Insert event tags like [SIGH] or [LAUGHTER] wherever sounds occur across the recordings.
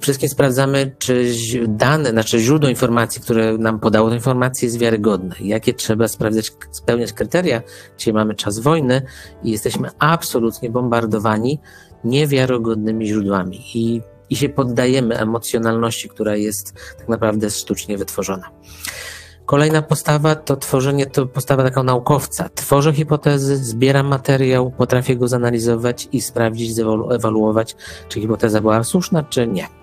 wszystkim sprawdzamy, czy dane, znaczy źródło informacji, które nam podało tę informację jest wiarygodne. Jakie trzeba sprawdzać, spełniać kryteria. Dzisiaj mamy czas wojny i jesteśmy absolutnie bombardowani niewiarygodnymi źródłami i, i się poddajemy emocjonalności, która jest tak naprawdę sztucznie wytworzona. Kolejna postawa to tworzenie, to postawa taka naukowca. Tworzę hipotezy, zbieram materiał, potrafię go zanalizować i sprawdzić, ewaluować, czy hipoteza była słuszna, czy nie.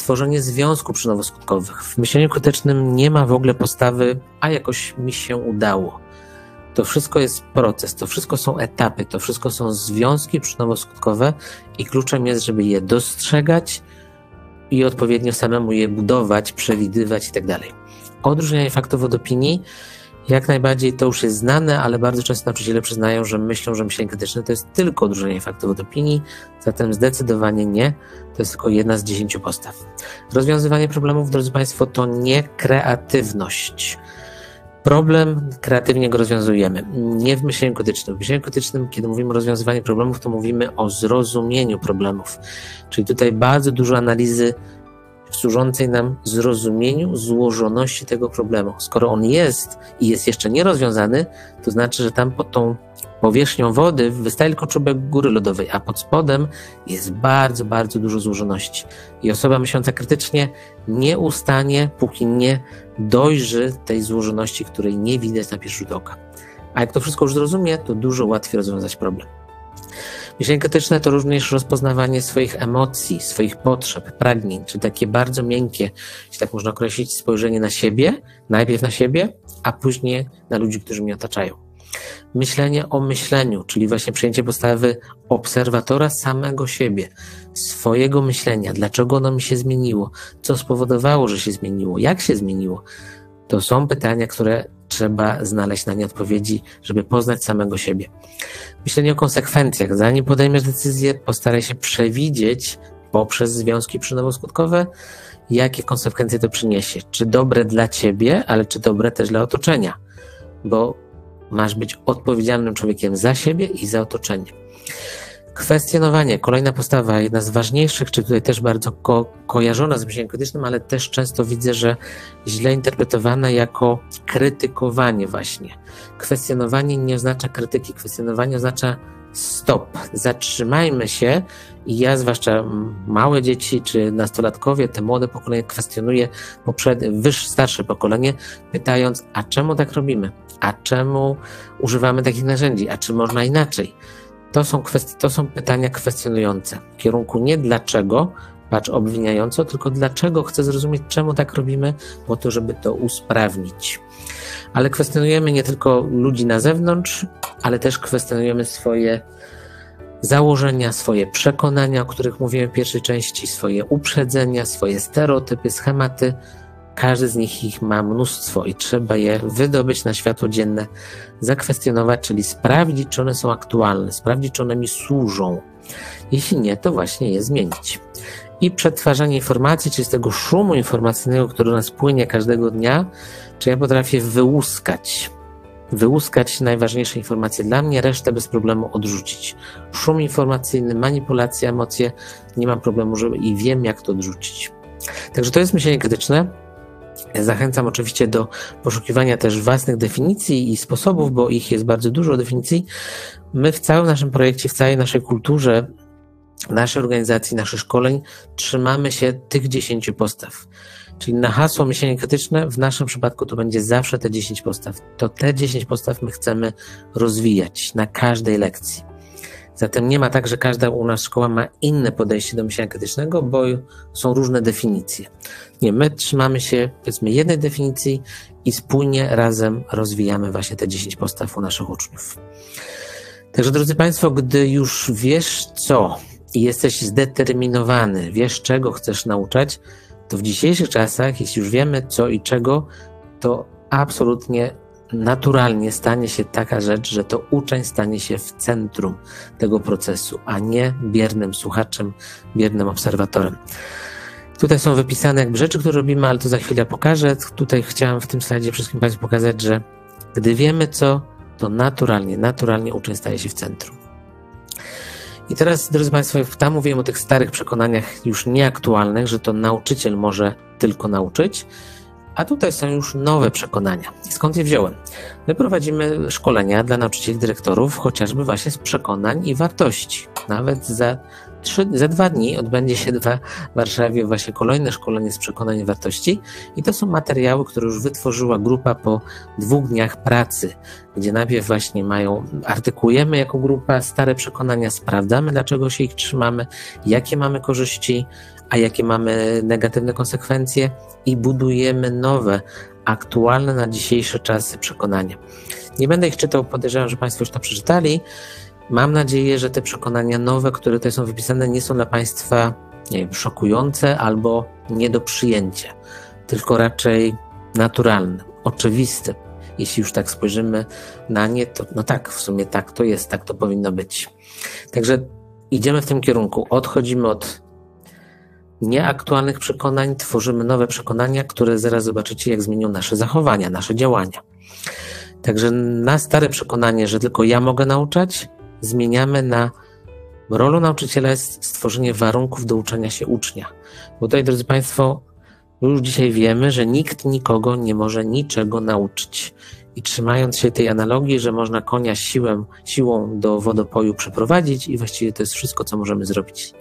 Tworzenie związków przyczynowo-skutkowych. W myśleniu krytycznym nie ma w ogóle postawy, a jakoś mi się udało. To wszystko jest proces, to wszystko są etapy, to wszystko są związki przyczynowo-skutkowe i kluczem jest, żeby je dostrzegać i odpowiednio samemu je budować, przewidywać i tak. Odróżnianie faktów od opinii, jak najbardziej to już jest znane, ale bardzo często nauczyciele przyznają, że myślą, że myślenie krytyczne to jest tylko odróżnianie faktów od opinii, zatem zdecydowanie nie, to jest tylko jedna z dziesięciu postaw. Rozwiązywanie problemów, drodzy Państwo, to nie kreatywność. Problem kreatywnie go rozwiązujemy. Nie w myśleniu krytycznym. W myśleniu krytycznym, kiedy mówimy o rozwiązywaniu problemów, to mówimy o zrozumieniu problemów. Czyli tutaj bardzo dużo analizy służącej nam zrozumieniu złożoności tego problemu. Skoro on jest i jest jeszcze nierozwiązany, to znaczy, że tam pod tą powierzchnią wody wystaje tylko czubek góry lodowej, a pod spodem jest bardzo, bardzo dużo złożoności. I osoba myśląca krytycznie nie ustanie, póki nie dojrzy tej złożoności, której nie widać na pierwszy rzut oka. A jak to wszystko już zrozumie, to dużo łatwiej rozwiązać problem. Myślenie to również rozpoznawanie swoich emocji, swoich potrzeb, pragnień, czy takie bardzo miękkie, jeśli tak można określić, spojrzenie na siebie, najpierw na siebie, a później na ludzi, którzy mnie otaczają. Myślenie o myśleniu, czyli właśnie przyjęcie postawy obserwatora samego siebie, swojego myślenia, dlaczego ono mi się zmieniło, co spowodowało, że się zmieniło, jak się zmieniło. To są pytania, które trzeba znaleźć na nie odpowiedzi, żeby poznać samego siebie. Myślenie o konsekwencjach. Zanim podejmiesz decyzję, postaraj się przewidzieć poprzez związki przyczynowo-skutkowe, jakie konsekwencje to przyniesie. Czy dobre dla ciebie, ale czy dobre też dla otoczenia. Bo masz być odpowiedzialnym człowiekiem za siebie i za otoczenie. Kwestionowanie, kolejna postawa, jedna z ważniejszych, czy tutaj też bardzo ko kojarzona z myśleniem krytycznym, ale też często widzę, że źle interpretowana jako krytykowanie właśnie. Kwestionowanie nie oznacza krytyki, kwestionowanie oznacza stop, zatrzymajmy się i ja, zwłaszcza małe dzieci czy nastolatkowie, te młode pokolenie kwestionuje poprzednie, wyższe, starsze pokolenie, pytając, a czemu tak robimy? A czemu używamy takich narzędzi? A czy można inaczej? To są, kwestie, to są pytania kwestionujące w kierunku nie dlaczego, patrz obwiniająco, tylko dlaczego chcę zrozumieć, czemu tak robimy, po to, żeby to usprawnić. Ale kwestionujemy nie tylko ludzi na zewnątrz, ale też kwestionujemy swoje założenia, swoje przekonania, o których mówiłem w pierwszej części, swoje uprzedzenia, swoje stereotypy, schematy, każdy z nich ich ma mnóstwo i trzeba je wydobyć na światło dzienne, zakwestionować, czyli sprawdzić, czy one są aktualne, sprawdzić, czy one mi służą. Jeśli nie, to właśnie je zmienić. I przetwarzanie informacji, czyli z tego szumu informacyjnego, który nas płynie każdego dnia, czy ja potrafię wyłuskać, wyłuskać najważniejsze informacje dla mnie, resztę bez problemu odrzucić. Szum informacyjny, manipulacja, emocje, nie mam problemu, żeby i wiem, jak to odrzucić. Także to jest myślenie krytyczne. Zachęcam oczywiście do poszukiwania też własnych definicji i sposobów, bo ich jest bardzo dużo definicji. My w całym naszym projekcie, w całej naszej kulturze, naszej organizacji, naszych szkoleń trzymamy się tych 10 postaw. Czyli na hasło myślenie krytyczne, w naszym przypadku to będzie zawsze te 10 postaw. To te 10 postaw my chcemy rozwijać na każdej lekcji. Zatem nie ma tak, że każda u nas szkoła ma inne podejście do myślenia krytycznego, bo są różne definicje. Nie, my trzymamy się powiedzmy jednej definicji i spójnie razem rozwijamy właśnie te 10 postaw u naszych uczniów. Także drodzy Państwo, gdy już wiesz co i jesteś zdeterminowany, wiesz czego chcesz nauczać, to w dzisiejszych czasach, jeśli już wiemy co i czego, to absolutnie naturalnie stanie się taka rzecz, że to uczeń stanie się w centrum tego procesu, a nie biernym słuchaczem, biernym obserwatorem. Tutaj są wypisane jakby rzeczy, które robimy, ale to za chwilę pokażę. Tutaj chciałem w tym slajdzie wszystkim Państwu pokazać, że gdy wiemy co, to naturalnie, naturalnie uczeń staje się w centrum. I teraz, drodzy Państwo, tam mówiłem o tych starych przekonaniach już nieaktualnych, że to nauczyciel może tylko nauczyć, a tutaj są już nowe przekonania. Skąd je wziąłem? My prowadzimy szkolenia dla nauczycieli, dyrektorów, chociażby właśnie z przekonań i wartości. Nawet za, trzy, za dwa dni odbędzie się w Warszawie właśnie kolejne szkolenie z przekonań i wartości. I to są materiały, które już wytworzyła grupa po dwóch dniach pracy, gdzie najpierw właśnie mają, artykułujemy jako grupa stare przekonania, sprawdzamy, dlaczego się ich trzymamy, jakie mamy korzyści, a jakie mamy negatywne konsekwencje i budujemy nowe, aktualne na dzisiejsze czasy przekonania. Nie będę ich czytał, podejrzewam, że Państwo już to przeczytali. Mam nadzieję, że te przekonania nowe, które tutaj są wypisane, nie są dla Państwa nie wiem, szokujące albo nie do przyjęcia, tylko raczej naturalne, oczywiste. Jeśli już tak spojrzymy na nie, to no tak, w sumie tak to jest, tak to powinno być. Także idziemy w tym kierunku. Odchodzimy od nieaktualnych przekonań, tworzymy nowe przekonania, które zaraz zobaczycie, jak zmienią nasze zachowania, nasze działania. Także na stare przekonanie, że tylko ja mogę nauczać, zmieniamy na rolą nauczyciela jest stworzenie warunków do uczenia się ucznia. Bo tutaj, drodzy Państwo, już dzisiaj wiemy, że nikt nikogo nie może niczego nauczyć. I trzymając się tej analogii, że można konia siłą, siłą do wodopoju przeprowadzić, i właściwie to jest wszystko, co możemy zrobić.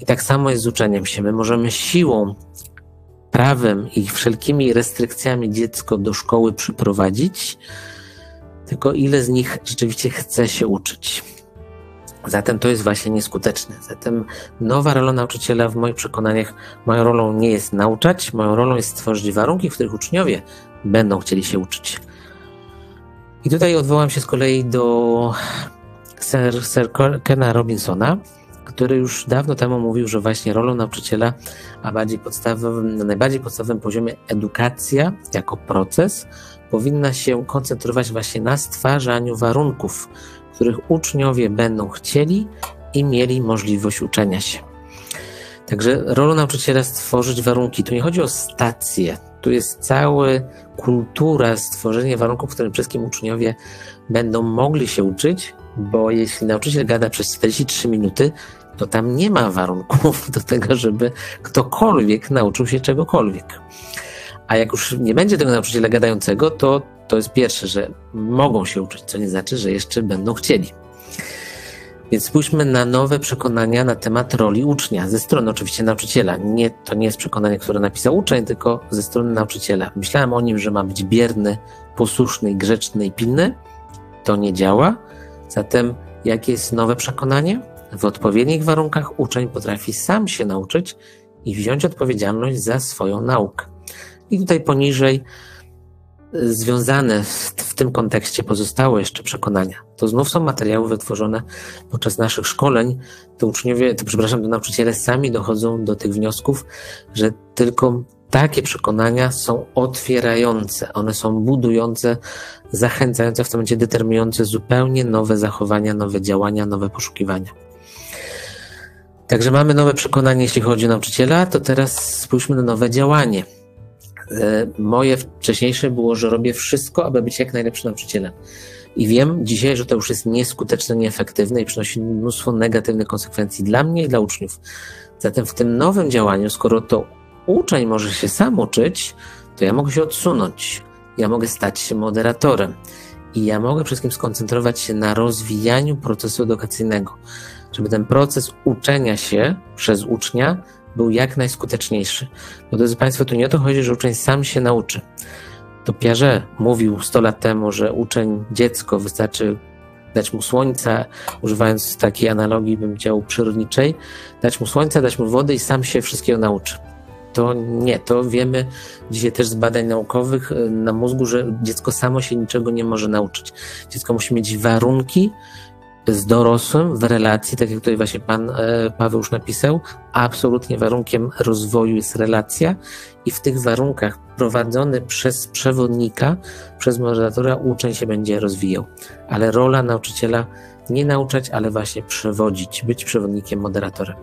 I tak samo jest z uczeniem się. My możemy siłą, prawem i wszelkimi restrykcjami dziecko do szkoły przyprowadzić, tylko ile z nich rzeczywiście chce się uczyć. Zatem to jest właśnie nieskuteczne. Zatem nowa rola nauczyciela w moich przekonaniach, moją rolą nie jest nauczać, moją rolą jest stworzyć warunki, w których uczniowie będą chcieli się uczyć. I tutaj odwołam się z kolei do Sir, Sir Kena Robinsona, który już dawno temu mówił, że właśnie rolą nauczyciela, a bardziej podstawowym, na najbardziej podstawowym poziomie edukacja jako proces powinna się koncentrować właśnie na stwarzaniu warunków, których uczniowie będą chcieli i mieli możliwość uczenia się. Także rolą nauczyciela stworzyć warunki. Tu nie chodzi o stację, tu jest cała kultura stworzenia warunków, w którym wszystkim uczniowie będą mogli się uczyć, bo jeśli nauczyciel gada przez 43 minuty, to tam nie ma warunków do tego, żeby ktokolwiek nauczył się czegokolwiek. A jak już nie będzie tego nauczyciela gadającego, to to jest pierwsze, że mogą się uczyć, co nie znaczy, że jeszcze będą chcieli. Więc spójrzmy na nowe przekonania na temat roli ucznia, ze strony oczywiście nauczyciela. Nie, to nie jest przekonanie, które napisał uczeń, tylko ze strony nauczyciela. Myślałem o nim, że ma być bierny, posłuszny, grzeczny i pilny. To nie działa. Zatem jakie jest nowe przekonanie? W odpowiednich warunkach uczeń potrafi sam się nauczyć i wziąć odpowiedzialność za swoją naukę. I tutaj poniżej y, związane w, tym kontekście pozostałe jeszcze przekonania. To znów są materiały wytworzone podczas naszych szkoleń. To uczniowie, to przepraszam, to nauczyciele sami dochodzą do tych wniosków, że tylko takie przekonania są otwierające, one są budujące, zachęcające, w tym momencie determinujące zupełnie nowe zachowania, nowe działania, nowe poszukiwania. Także mamy nowe przekonanie, jeśli chodzi o nauczyciela, to teraz spójrzmy na nowe działanie. E, moje wcześniejsze było, że robię wszystko, aby być jak najlepszym nauczycielem. I wiem dzisiaj, że to już jest nieskuteczne, nieefektywne i przynosi mnóstwo negatywnych konsekwencji dla mnie i dla uczniów. Zatem w tym nowym działaniu, skoro to uczeń może się sam uczyć, to ja mogę się odsunąć. Ja mogę stać się moderatorem. I ja mogę wszystkim skoncentrować się na rozwijaniu procesu edukacyjnego żeby ten proces uczenia się przez ucznia był jak najskuteczniejszy. Bo drodzy Państwo, tu nie o to chodzi, że uczeń sam się nauczy. To Piaget mówił 100 lat temu, że uczeń, dziecko, wystarczy dać mu słońca, używając takiej analogii, bym chciał przyrodniczej, dać mu słońca, dać mu wody i sam się wszystkiego nauczy. To nie, to wiemy dzisiaj też z badań naukowych y, na mózgu, że dziecko samo się niczego nie może nauczyć. Dziecko musi mieć warunki, z dorosłym w relacji, tak jak tutaj właśnie pan e, Paweł już napisał, absolutnie warunkiem rozwoju jest relacja i w tych warunkach prowadzony przez przewodnika, przez moderatora uczeń się będzie rozwijał. Ale rola nauczyciela nie nauczać, ale właśnie przewodzić, być przewodnikiem, moderatorem.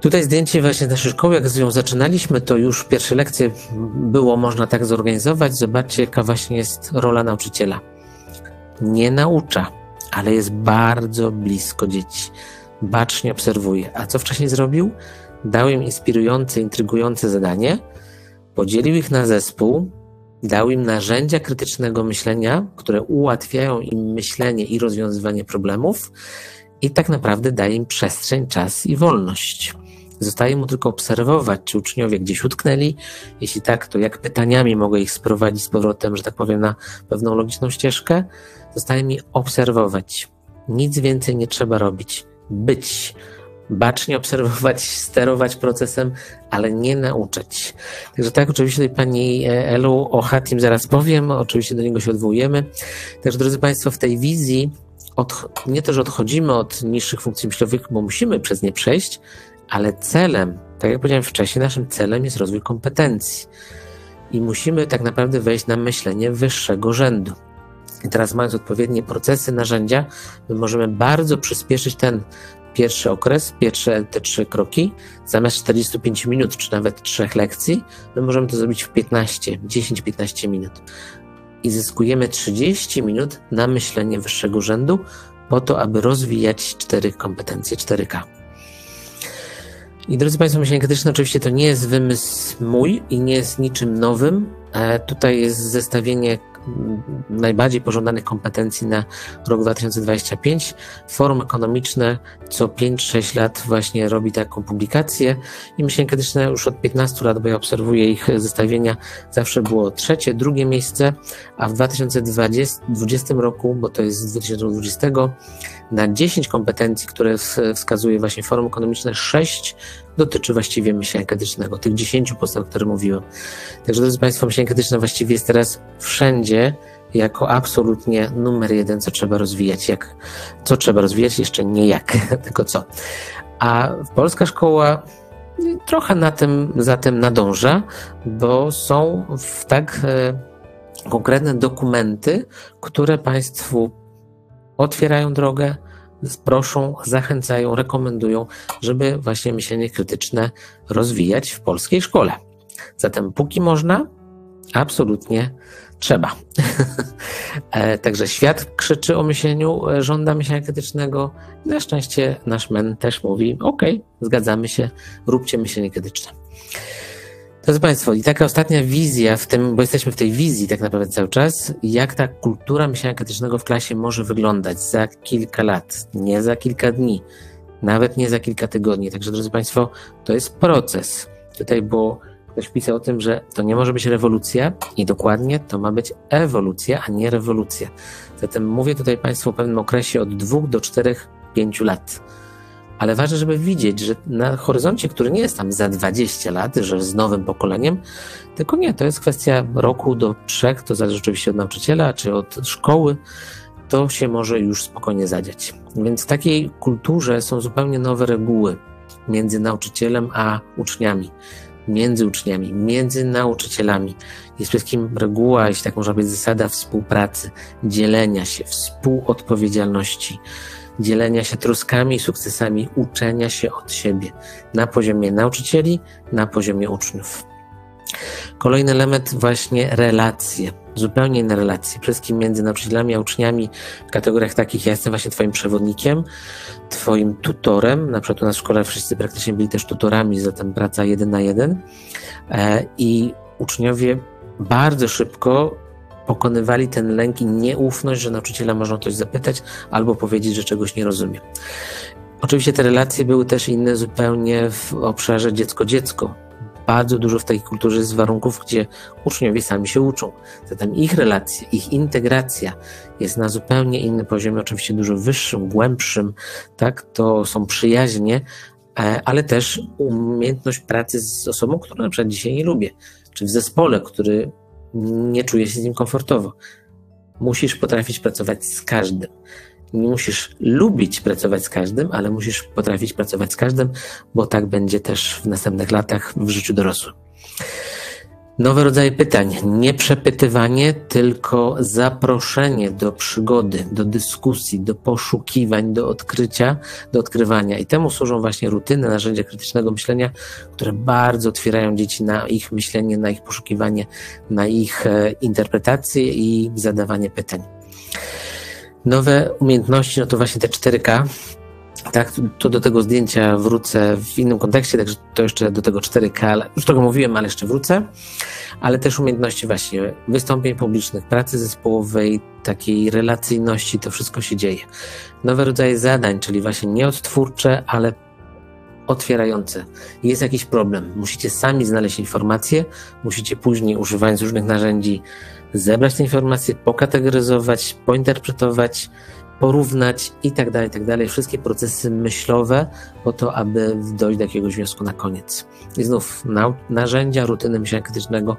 Tutaj zdjęcie właśnie z naszej szkoły, jak z nią zaczynaliśmy, to już pierwsze lekcje było można tak zorganizować. Zobaczcie, jaka właśnie jest rola nauczyciela. Nie naucza, ale jest bardzo blisko dzieci. Bacznie obserwuje. A co wcześniej zrobił? Dał im inspirujące, intrygujące zadanie, podzielił ich na zespół, dał im narzędzia krytycznego myślenia, które ułatwiają im myślenie i rozwiązywanie problemów, i tak naprawdę daje im przestrzeń, czas i wolność. Zostaje mu tylko obserwować, czy uczniowie gdzieś utknęli. Jeśli tak, to jak pytaniami mogę ich sprowadzić z powrotem, że tak powiem, na pewną logiczną ścieżkę. Zostaje mi obserwować. Nic więcej nie trzeba robić. Być. Bacznie obserwować, sterować procesem, ale nie nauczać. Także tak, oczywiście tutaj pani Elu o Hatim zaraz powiem, oczywiście do niego się odwołujemy. Także drodzy Państwo, w tej wizji od, nie też odchodzimy od niższych funkcji myślowych, bo musimy przez nie przejść, ale celem, tak jak powiedziałem wcześniej, naszym celem jest rozwój kompetencji. I musimy tak naprawdę wejść na myślenie wyższego rzędu. I teraz, mając odpowiednie procesy, narzędzia, my możemy bardzo przyspieszyć ten pierwszy okres, pierwsze te trzy kroki, zamiast 45 minut, czy nawet trzech lekcji, my możemy to zrobić w 15, 10-15 minut. I zyskujemy 30 minut na myślenie wyższego rzędu, po to, aby rozwijać cztery kompetencje 4K. I drodzy Państwo, myślenie krytyczne oczywiście to nie jest wymysł mój i nie jest niczym nowym. E, tutaj jest zestawienie najbardziej pożądanych kompetencji na rok 2025. Forum Ekonomiczne co 5-6 lat właśnie robi taką publikację i myślenie krytyczne już od 15 lat, bo ja obserwuję ich zestawienia, zawsze było trzecie, drugie miejsce, a w 2020 roku, bo to jest z 2020, na 10 kompetencji, które wskazuje właśnie Forum Ekonomiczne, 6 dotyczy właściwie myślenia krytycznego, tych 10 podstaw, o których mówiłem. Także drodzy Państwo, myślenie krytyczne właściwie jest teraz wszędzie jako absolutnie numer jeden, co trzeba rozwijać. Jak, co trzeba rozwijać, jeszcze nie jak, [LAUGHS] tylko co. A polska szkoła trochę na tym zatem nadąża, bo są w tak e, konkretne dokumenty, które Państwu otwierają drogę, proszą, zachęcają, rekomendują, żeby właśnie myślenie krytyczne rozwijać w polskiej szkole. Zatem póki można, absolutnie trzeba. [LAUGHS] E, także świat krzyczy o myśleniu, e, żąda myślenia krytycznego. Na szczęście nasz men też mówi: OK, zgadzamy się, róbcie myślenie krytyczne. Drodzy Państwo, i taka ostatnia wizja w tym, bo jesteśmy w tej wizji tak naprawdę cały czas, jak ta kultura myślenia krytycznego w klasie może wyglądać za kilka lat, nie za kilka dni, nawet nie za kilka tygodni. Także, drodzy Państwo, to jest proces. Tutaj było ktoś pisał o tym, że to nie może być rewolucja i dokładnie to ma być ewolucja, a nie rewolucja. Zatem mówię tutaj Państwu o pewnym okresie od dwóch do czterech, pięciu lat ale ważne, żeby widzieć, że na horyzoncie, który nie jest tam za 20 lat, że z nowym pokoleniem, tylko nie, to jest kwestia roku do trzech, to zależy oczywiście od nauczyciela czy od szkoły, to się może już spokojnie zadziać. Więc w takiej kulturze są zupełnie nowe reguły między nauczycielem a uczniami, między uczniami, między nauczycielami. Jest przede wszystkim reguła, jeśli tak można powiedzieć, zasada współpracy, dzielenia się, współodpowiedzialności dzielenia się troskami i sukcesami, uczenia się od siebie na poziomie nauczycieli, na poziomie uczniów. Kolejny element właśnie relacje, zupełnie inne relacje, przede wszystkim między nauczycielami a uczniami w kategoriach takich, ja jestem właśnie twoim przewodnikiem, twoim tutorem, na przykład u nas w szkole wszyscy praktycznie byli też tutorami, zatem praca jeden na jeden. E, i uczniowie bardzo szybko pokonywali ten lęk i nieufność, że nauczyciela można coś zapytać albo powiedzieć, że czegoś nie rozumie. Oczywiście te relacje były też inne zupełnie w obszarze dziecko-dziecko. Bardzo dużo w tej kulturze jest warunków, gdzie uczniowie sami się uczą. Zatem ich relacje, ich integracja jest na zupełnie innym poziomie, oczywiście dużo wyższym, głębszym, tak? To są przyjaźnie, e, ale też umiejętność pracy z osobą, którą na przykład dzisiaj nie lubię, czy w zespole, który nie czujesz się z nim komfortowo. Musisz potrafić pracować z każdym. Nie musisz lubić pracować z każdym, ale musisz potrafić pracować z każdym, bo tak będzie też w następnych latach w życiu dorosłym. Nowe rodzaje pytań. Nie przepytywanie, tylko zaproszenie do przygody, do dyskusji, do poszukiwań, do odkrycia, do odkrywania. I temu służą właśnie rutyny, narzędzia krytycznego myślenia, które bardzo otwierają dzieci na ich myślenie, na ich poszukiwanie, na ich e, interpretację i zadawanie pytań. Nowe umiejętności, no to właśnie te 4K. Tak, to do tego zdjęcia wrócę w innym kontekście, także to jeszcze do tego 4K, już tego mówiłem, ale jeszcze wrócę. Ale też umiejętności właśnie wystąpień publicznych, pracy zespołowej, takiej relacyjności, to wszystko się dzieje. Nowe rodzaje zadań, czyli właśnie nie odtwórcze, ale otwierające. Jest jakiś problem, musicie sami znaleźć informacje, musicie później, używając różnych narzędzi, zebrać te informacje, pokategoryzować, pointerpretować, porównać i tak dalej, i tak dalej. Wszystkie procesy myślowe po to, aby dojść do jakiegoś wniosku na koniec. I znów na, narzędzia rutyny myślenia krytycznego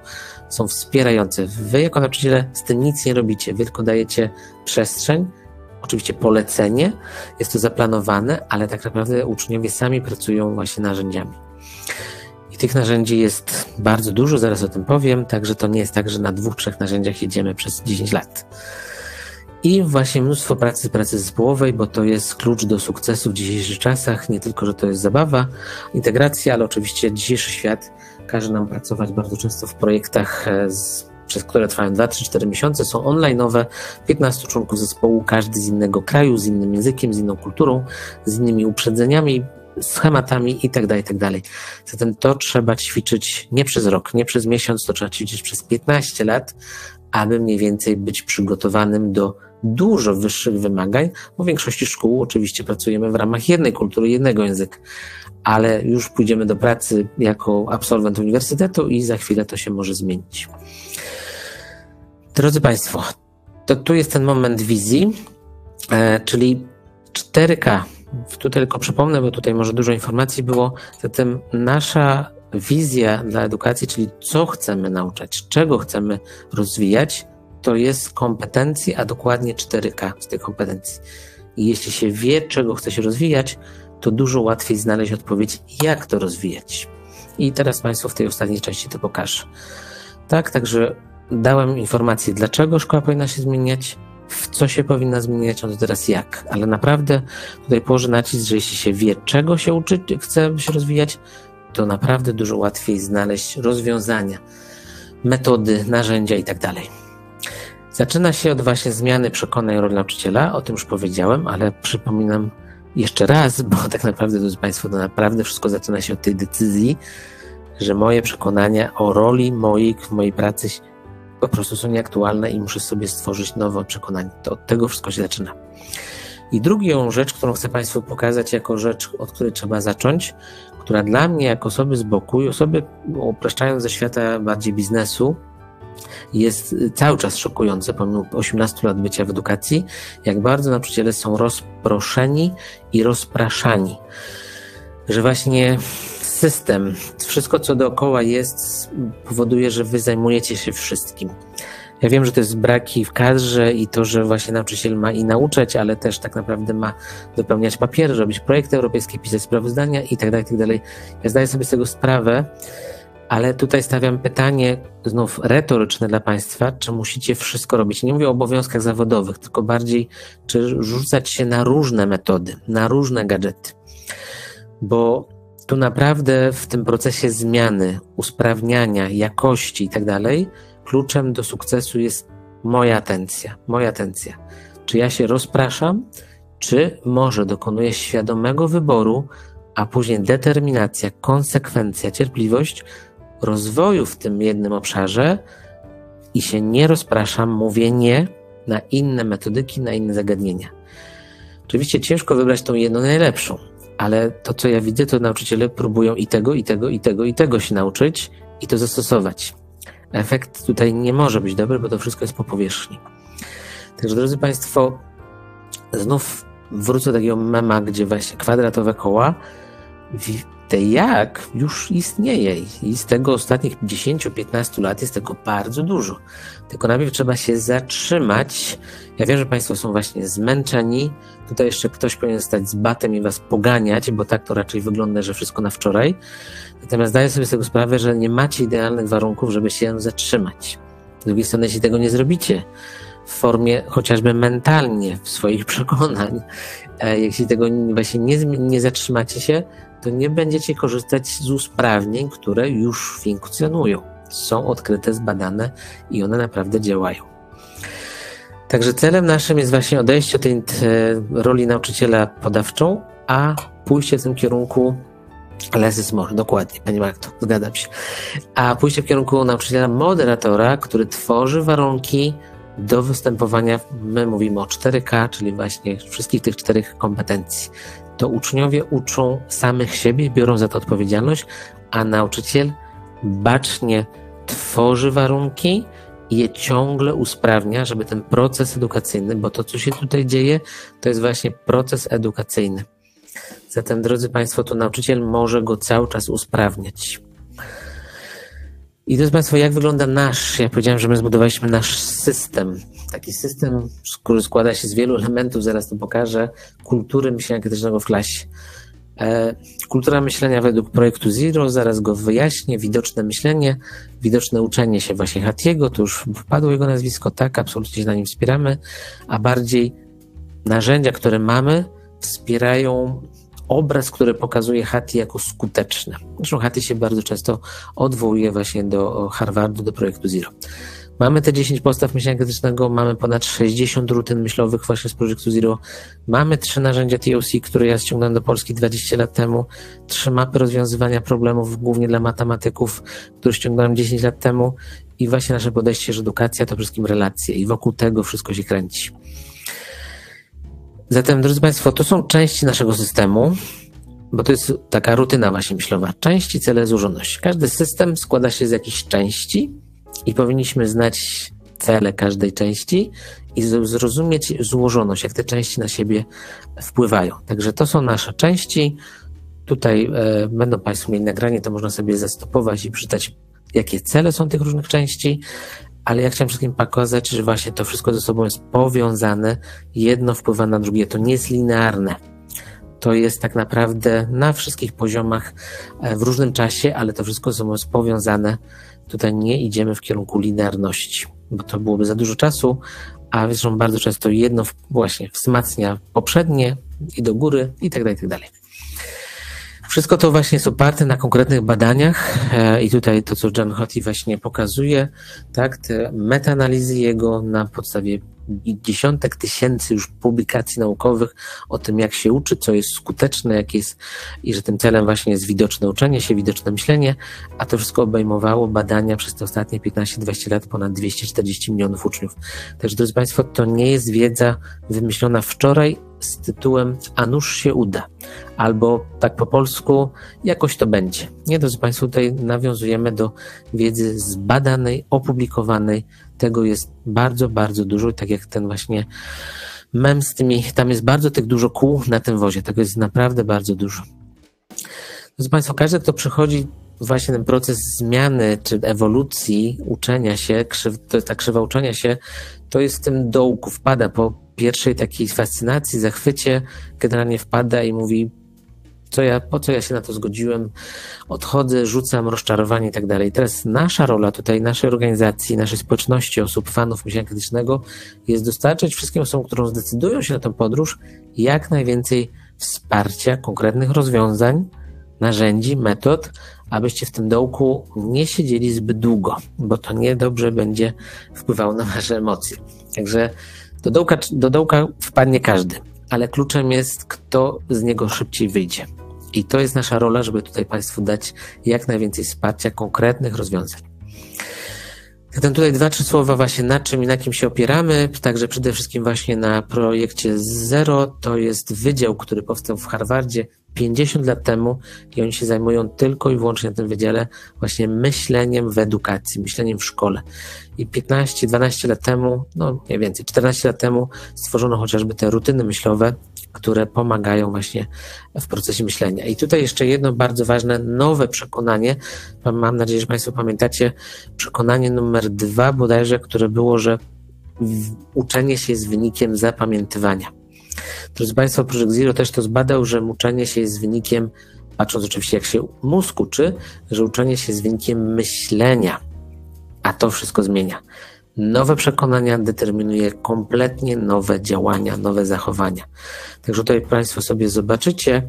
są wspierające. Wy jako nauczyciele z tym nic nie robicie, wy tylko dajecie przestrzeń, oczywiście polecenie, jest to zaplanowane, ale tak naprawdę uczniowie sami pracują właśnie narzędziami. I tych narzędzi jest bardzo dużo, zaraz o tym powiem, także to nie jest tak, że na dwóch, trzech narzędziach jedziemy przez 10 lat. I właśnie mnóstwo pracy, pracy zespołowej, bo to jest klucz do sukcesu w dzisiejszych czasach. Nie tylko, że to jest zabawa, integracja, ale oczywiście dzisiejszy świat każe nam pracować bardzo często w projektach, e, z, przez które trwają 2-3-4 miesiące. Są online'owe, 15 członków zespołu, każdy z innego kraju, z innym językiem, z inną kulturą, z innymi uprzedzeniami, schematami i tak dalej, i tak. Zatem to trzeba ćwiczyć nie przez rok, nie przez miesiąc, to trzeba ćwiczyć przez 15 lat, aby mniej więcej być przygotowanym do dużo wyższych wymagań, bo w większości szkół oczywiście pracujemy w ramach jednej kultury, jednego języka, ale już pójdziemy do pracy jako absolwent uniwersytetu i za chwilę to się może zmienić. Drodzy Państwo, to tu jest ten moment wizji, e, czyli 4K. Tutaj tylko przypomnę, bo tutaj może dużo informacji było. Zatem nasza wizja dla edukacji, czyli co chcemy nauczać, czego chcemy rozwijać, to jest kompetencji, a dokładnie 4K z tej kompetencji. I jeśli się wie, czego chce się rozwijać, to dużo łatwiej znaleźć odpowiedź, jak to rozwijać. I teraz Państwu w tej ostatniej części to pokażę. Tak, także dałem informację, dlaczego szkoła powinna się zmieniać, w co się powinna zmieniać, a to teraz jak. Ale naprawdę tutaj położę nacisk, że jeśli się wie, czego się uczyć, chce się rozwijać, to naprawdę dużo łatwiej znaleźć rozwiązania, metody, narzędzia itd. Zaczyna się od właśnie zmiany przekonań roli nauczyciela, o tym już powiedziałem, ale przypominam jeszcze raz, bo [LAUGHS] tak naprawdę, drodzy Państwo, to naprawdę wszystko zaczyna się od tej decyzji, że moje przekonania o roli mojej, mojej pracy po prostu są nieaktualne i muszę sobie stworzyć nowe przekonanie. To od tego wszystko się zaczyna. I drugą rzecz, którą chcę Państwu pokazać jako rzecz, od której trzeba zacząć, która dla mnie, jako osoby z boku i osoby upraszczając ze świata bardziej biznesu, jest cały czas szokujące, pomimo 18 lat bycia w edukacji, jak bardzo nauczyciele są rozproszeni i rozpraszani. Że właśnie system, wszystko co dookoła jest, powoduje, że wy zajmujecie się wszystkim. Ja wiem, że to jest braki w kadrze i to, że właśnie nauczyciel ma i nauczać, ale też tak naprawdę ma wypełniać papiery, robić projekty europejskie, pisać sprawozdania i tak tak. Ja zdaję sobie z tego sprawę, ale tutaj stawiam pytanie, znów retoryczne dla Państwa, czy musicie wszystko robić? Nie mówię o obowiązkach zawodowych, tylko bardziej, czy rzucać się na różne metody, na różne gadżety. Bo tu naprawdę w tym procesie zmiany, usprawniania, jakości i tak dalej, kluczem do sukcesu jest moja atencja. Moja atencja. Czy ja się rozpraszam, czy może dokonuję świadomego wyboru, a później determinacja, konsekwencja, cierpliwość rozwoju w tym jednym obszarze i się nie rozpraszam, mówię nie na inne metodyki, na inne zagadnienia. Oczywiście ciężko wybrać tą jedną najlepszą, ale to, co ja widzę, to nauczyciele próbują i tego, i tego, i tego, i tego się nauczyć i to zastosować. Efekt tutaj nie może być dobry, bo to wszystko jest po powierzchni. Także, drodzy Państwo, znów wrócę do takiego mema, gdzie właśnie kwadratowe koła jak już istnieje i z tego ostatnich 10-15 lat jest tego bardzo dużo. Tylko najpierw trzeba się zatrzymać. Ja wiem, że Państwo są właśnie zmęczeni. Tutaj jeszcze ktoś powinien stać z batem i Was poganiać, bo tak to raczej wygląda, że wszystko na wczoraj. Natomiast zdaję sobie z tego sprawę, że nie macie idealnych warunków, żeby się zatrzymać. Z drugiej strony, jeśli tego nie zrobicie, w formie chociażby mentalnie, w swoich [LAUGHS] przekonań, e, jeśli tego właśnie nie, nie zatrzymacie się, to nie będziecie korzystać z usprawnień, które już funkcjonują. Są odkryte, zbadane i one naprawdę działają. Także celem naszym jest właśnie odejście od tej e, roli nauczyciela podawczą, a pójście w tym kierunku Less is more, dokładnie, Pani Magdo, zgadzam się. A pójście w kierunku nauczyciela moderatora, który tworzy warunki do występowania, my mówimy o 4K, czyli właśnie wszystkich tych czterech kompetencji. To uczniowie uczą samych siebie, biorą za to odpowiedzialność, a nauczyciel bacznie tworzy warunki i je ciągle usprawnia, żeby ten proces edukacyjny, bo to, co się tutaj dzieje, to jest właśnie proces edukacyjny. Zatem, drodzy Państwo, to nauczyciel może go cały czas usprawniać. I drodzy Państwo, jak wygląda nasz, ja powiedziałem, że my zbudowaliśmy nasz system. Taki system, który składa się z wielu elementów, zaraz to pokażę, kultury myślenia krytycznego w klasie. E, kultura myślenia według projektu Zero, zaraz go wyjaśnię. Widoczne myślenie, widoczne uczenie się właśnie Hatiego, to już wpadło jego nazwisko, tak, absolutnie się na nim wspieramy, a bardziej narzędzia, które mamy, wspierają obraz, który pokazuje Hattie jako skuteczny. Zresztą Hattie się bardzo często odwołuje właśnie do Harvardu, do projektu Zero. Mamy te 10 postaw myślenia krytycznego, mamy ponad 60 rutyn myślowych właśnie z projektu Zero. Mamy trzy narzędzia TOC, które ja ściągnąłem do Polski 20 lat temu. Trzy mapy rozwiązywania problemów, głównie dla matematyków, które ściągnąłem 10 lat temu. I właśnie nasze podejście, że edukacja to wszystkim relacje i wokół tego wszystko się kręci. Zatem, drodzy Państwo, to są części naszego systemu, bo to jest taka rutyna właśnie myślowa. Części, cele, złożoność. Każdy system składa się z jakichś części i powinniśmy znać cele każdej części i zrozumieć złożoność, jak te części na siebie wpływają. Także to są nasze części. Tutaj e, będą Państwo mieli nagranie, to można sobie zastopować i przeczytać, jakie cele są tych różnych części ale ja chciałem wszystkim pokazać, że właśnie to wszystko ze sobą jest powiązane, jedno wpływa na drugie, to nie jest linearne. To jest tak naprawdę na wszystkich poziomach e, w różnym czasie, ale to wszystko ze sobą jest powiązane. Tutaj nie idziemy w kierunku linearności, bo to byłoby za dużo czasu, a zresztą bardzo często jedno właśnie wzmacnia poprzednie i do góry i tak dalej, i tak dalej. Wszystko to właśnie jest oparte na konkretnych badaniach e, i tutaj to, co John Hotty właśnie pokazuje, tak, te metaanalizy jego na podstawie dziesiątek tysięcy już publikacji naukowych o tym, jak się uczy, co jest skuteczne, jak jest, i że tym celem właśnie jest widoczne uczenie się, widoczne myślenie, a to wszystko obejmowało badania przez te ostatnie 15-20 lat ponad 240 milionów uczniów. Także, drodzy Państwo, to nie jest wiedza wymyślona wczoraj z tytułem A nuż się uda, albo tak po polsku, jakoś to będzie. Nie, drodzy Państwo, tutaj nawiązujemy do wiedzy zbadanej, opublikowanej, tego jest bardzo, bardzo dużo tak jak ten właśnie mem z tymi, tam jest bardzo tych dużo kół na tym wozie, tego jest naprawdę bardzo dużo. Proszę Państwa, każdy, kto przychodzi właśnie ten proces zmiany czy ewolucji uczenia się, krzyw, ta krzywa uczenia się, to jest w tym dołku, wpada po pierwszej takiej fascynacji, zachwycie, generalnie wpada i mówi, co ja, po co ja się na to zgodziłem, odchodzę, rzucam, rozczarowanie i tak dalej. Teraz nasza rola tutaj, naszej organizacji, naszej społeczności osób, fanów myślenia krytycznego jest dostarczyć wszystkim osobom, które zdecydują się na tę podróż, jak najwięcej wsparcia, konkretnych rozwiązań, narzędzi, metod, abyście w tym dołku nie siedzieli zbyt długo, bo to niedobrze będzie wpływało na wasze emocje. Także do dołka, do dołka wpadnie każdy, ale kluczem jest, kto z niego szybciej wyjdzie. I to jest nasza rola, żeby tutaj Państwu dać jak najwięcej wsparcia, konkretnych rozwiązań. Zatem tutaj dwa, trzy słowa właśnie na czym i na kim się opieramy. Także przede wszystkim właśnie na projekcie Zero. To jest wydział, który powstał w Harvardzie 50 lat temu i oni się zajmują tylko i wyłącznie na tym wydziale właśnie myśleniem w edukacji, myśleniem w szkole. I 15-12 lat temu, no nie więcej, 14 lat temu stworzono chociażby te rutyny myślowe, które pomagają właśnie w procesie myślenia. I tutaj jeszcze jedno bardzo ważne, nowe przekonanie. Mam nadzieję, że Państwo pamiętacie przekonanie numer dwa bodajże, które było, że uczenie się jest wynikiem zapamiętywania. Drodzy Państwo, Projekt Zero też to zbadał, że uczenie się jest wynikiem, patrząc oczywiście jak się mózg uczy, że uczenie się jest wynikiem myślenia, a to wszystko zmienia. Nowe przekonania determinuje kompletnie nowe działania, nowe zachowania. Także tutaj Państwo sobie zobaczycie,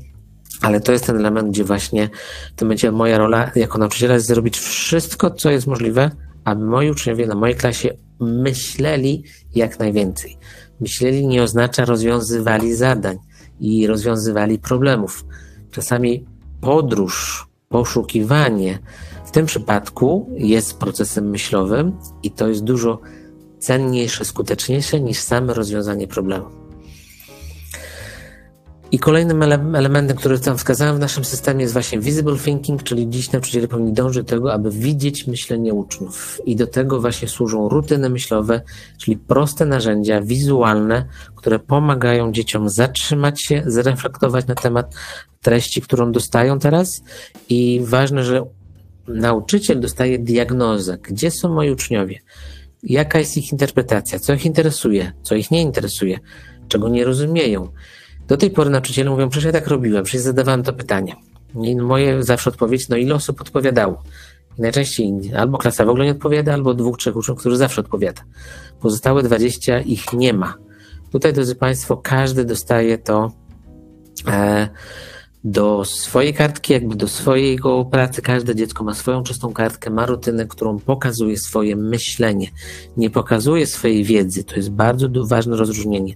ale to jest ten element, gdzie właśnie to będzie moja rola jako nauczyciela jest zrobić wszystko, co jest możliwe, aby moi uczniowie na mojej klasie myśleli jak najwięcej. Myśleli nie oznacza rozwiązywali zadań i rozwiązywali problemów. Czasami podróż, poszukiwanie w tym przypadku jest procesem myślowym i to jest dużo cenniejsze, skuteczniejsze niż same rozwiązanie problemu. I kolejnym ele elementem, który tam wskazałem w naszym systemie jest właśnie visible thinking, czyli dziś nauczyciele powinni dążyć do tego, aby widzieć myślenie uczniów. I do tego właśnie służą rutyny myślowe, czyli proste narzędzia wizualne, które pomagają dzieciom zatrzymać się, zreflektować na temat treści, którą dostają teraz. I ważne, że nauczyciel dostaje diagnozę, gdzie są moi uczniowie, jaka jest ich interpretacja, co ich interesuje, co ich nie interesuje, czego nie rozumieją do tej pory nauczyciele mówią, przecież ja tak robiłem, przecież zadawałem to pytanie. I moje zawsze odpowiedź, no ile osób odpowiadało? I najczęściej albo klasa w ogóle nie odpowiada, albo dwóch, trzech uczniów, którzy zawsze odpowiada. Pozostałe 20 ich nie ma. Tutaj, drodzy Państwo, każdy dostaje to e, do swojej kartki, jakby do swojego pracy. Każde dziecko ma swoją czystą kartkę, ma rutynę, którą pokazuje swoje myślenie. Nie pokazuje swojej wiedzy. To jest bardzo ważne rozróżnienie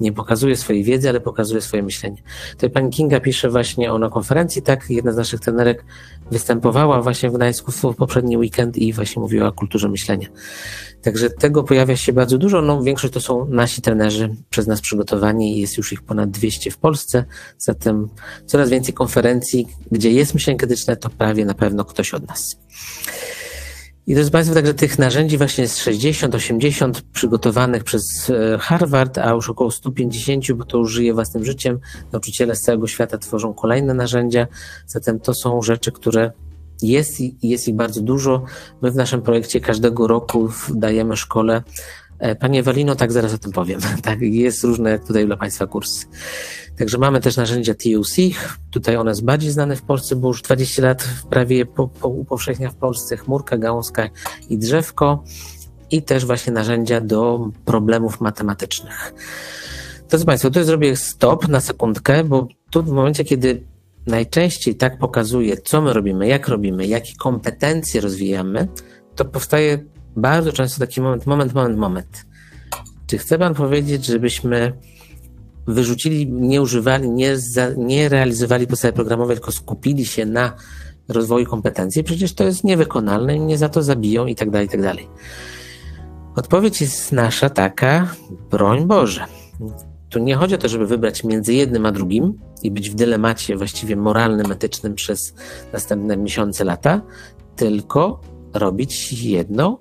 nie pokazuje swojej wiedzy, ale pokazuje swoje myślenie. Tutaj pani Kinga pisze właśnie o na konferencji, tak, jedna z naszych trenerek występowała właśnie w Gdańsku w poprzedni weekend i właśnie mówiła o kulturze myślenia. Także tego pojawia się bardzo dużo, no większość to są nasi trenerzy przez nas przygotowani jest już ich ponad 200 w Polsce, zatem coraz więcej konferencji, gdzie jest myślenie krytyczne, to prawie na pewno ktoś od nas. I drodzy Państwo, także tych narzędzi właśnie jest 60, 80 przygotowanych przez e, Harvard, a już około 150, bo to już żyje własnym życiem. Nauczyciele z całego świata tworzą kolejne narzędzia, zatem to są rzeczy, które jest i jest ich bardzo dużo. My w naszym projekcie każdego roku dajemy szkole E, Panie Walino, tak zaraz o tym powiem. [LAUGHS] Tak, jest różne tutaj dla Państwa kursy. Także mamy też narzędzia TUC. Tutaj one jest bardziej znane w Polsce, bo już 20 lat prawie po, po upowszechnia w Polsce chmurka, gałązka i drzewko. I też właśnie narzędzia do problemów matematycznych. Drodzy Państwo, tu zrobię stop na sekundkę, bo tu w momencie, kiedy najczęściej tak pokazuję, co my robimy, jak robimy, jakie kompetencje rozwijamy, to powstaje bardzo często taki moment, moment, moment, moment. Czy chce Pan powiedzieć, żebyśmy wyrzucili, nie używali, nie, za, nie realizowali podstawy programowej, tylko skupili się na rozwoju kompetencji? Przecież to jest niewykonalne, mnie za to zabiją i tak dalej, i tak dalej. Odpowiedź jest nasza taka, broń Boże. Tu nie chodzi o to, żeby wybrać między jednym a drugim i być w dylemacie właściwie moralnym, etycznym przez następne miesiące, lata, tylko robić jedno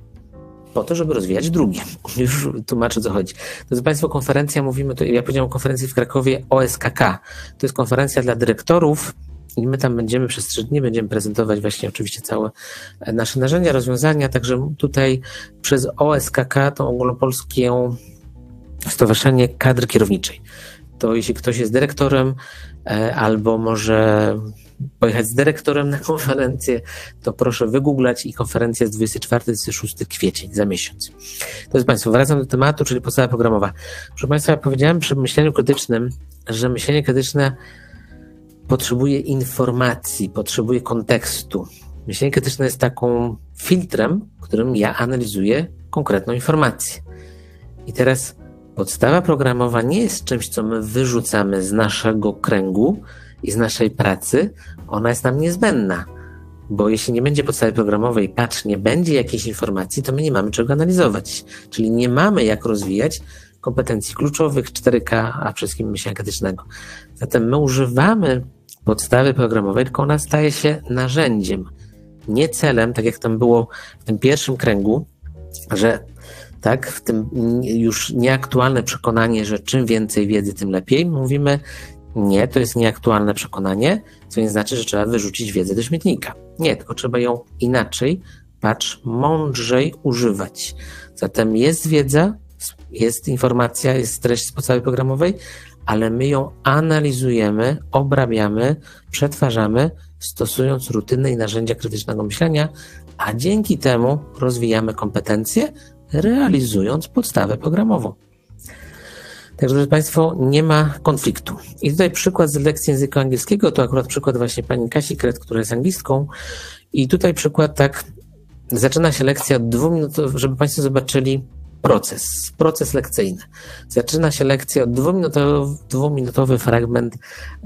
po to, żeby rozwijać drugie. Już tłumaczę, co chodzi. Drodzy Państwo, konferencja, mówimy, to, ja powiedziałem o konferencji w Krakowie OSKK. To jest konferencja dla dyrektorów i my tam będziemy przez trzy dni, będziemy prezentować właśnie oczywiście całe nasze narzędzia, rozwiązania, także tutaj przez OSKK, to ogólnopolskie Stowarzyszenie Kadry Kierowniczej. To jeśli ktoś jest dyrektorem e, albo może pojechać z dyrektorem na konferencję, to proszę wygooglać i konferencja jest 24-26 kwiecień za miesiąc. To jest Państwo, wracam do tematu, czyli podstawa programowa. Proszę Państwa, ja powiedziałem przy myśleniu krytycznym, że myślenie krytyczne potrzebuje informacji, potrzebuje kontekstu. Myślenie krytyczne jest taką filtrem, którym ja analizuję konkretną informację. I teraz podstawa programowa nie jest czymś, co my wyrzucamy z naszego kręgu, i z naszej pracy, ona jest nam niezbędna. Bo jeśli nie będzie podstawy programowej, patrz, nie będzie jakiejś informacji, to my nie mamy czego analizować. Czyli nie mamy jak rozwijać kompetencji kluczowych 4K, a przede wszystkim myślenia krytycznego. Zatem my używamy podstawy programowej, tylko ona staje się narzędziem, nie celem, tak jak tam było w tym pierwszym kręgu, że tak, w tym już nieaktualne przekonanie, że czym więcej wiedzy, tym lepiej. Mówimy, nie, to jest nieaktualne przekonanie, co nie znaczy, że trzeba wyrzucić wiedzę do śmietnika. Nie, tylko trzeba ją inaczej, patrz, mądrzej używać. Zatem jest wiedza, jest informacja, jest treść z podstawy programowej, ale my ją analizujemy, obrabiamy, przetwarzamy, stosując rutyny i narzędzia krytycznego myślenia, a dzięki temu rozwijamy kompetencje, realizując podstawę programową. Także, drodzy Państwo, nie ma konfliktu. I tutaj przykład z lekcji języka angielskiego, to akurat przykład właśnie pani Kasi Kret, która jest anglistką. I tutaj przykład tak, zaczyna się lekcja od dwóch minut, żeby Państwo zobaczyli, proces, proces lekcyjny. Zaczyna się lekcja od dwuminutowy, dwuminutowy fragment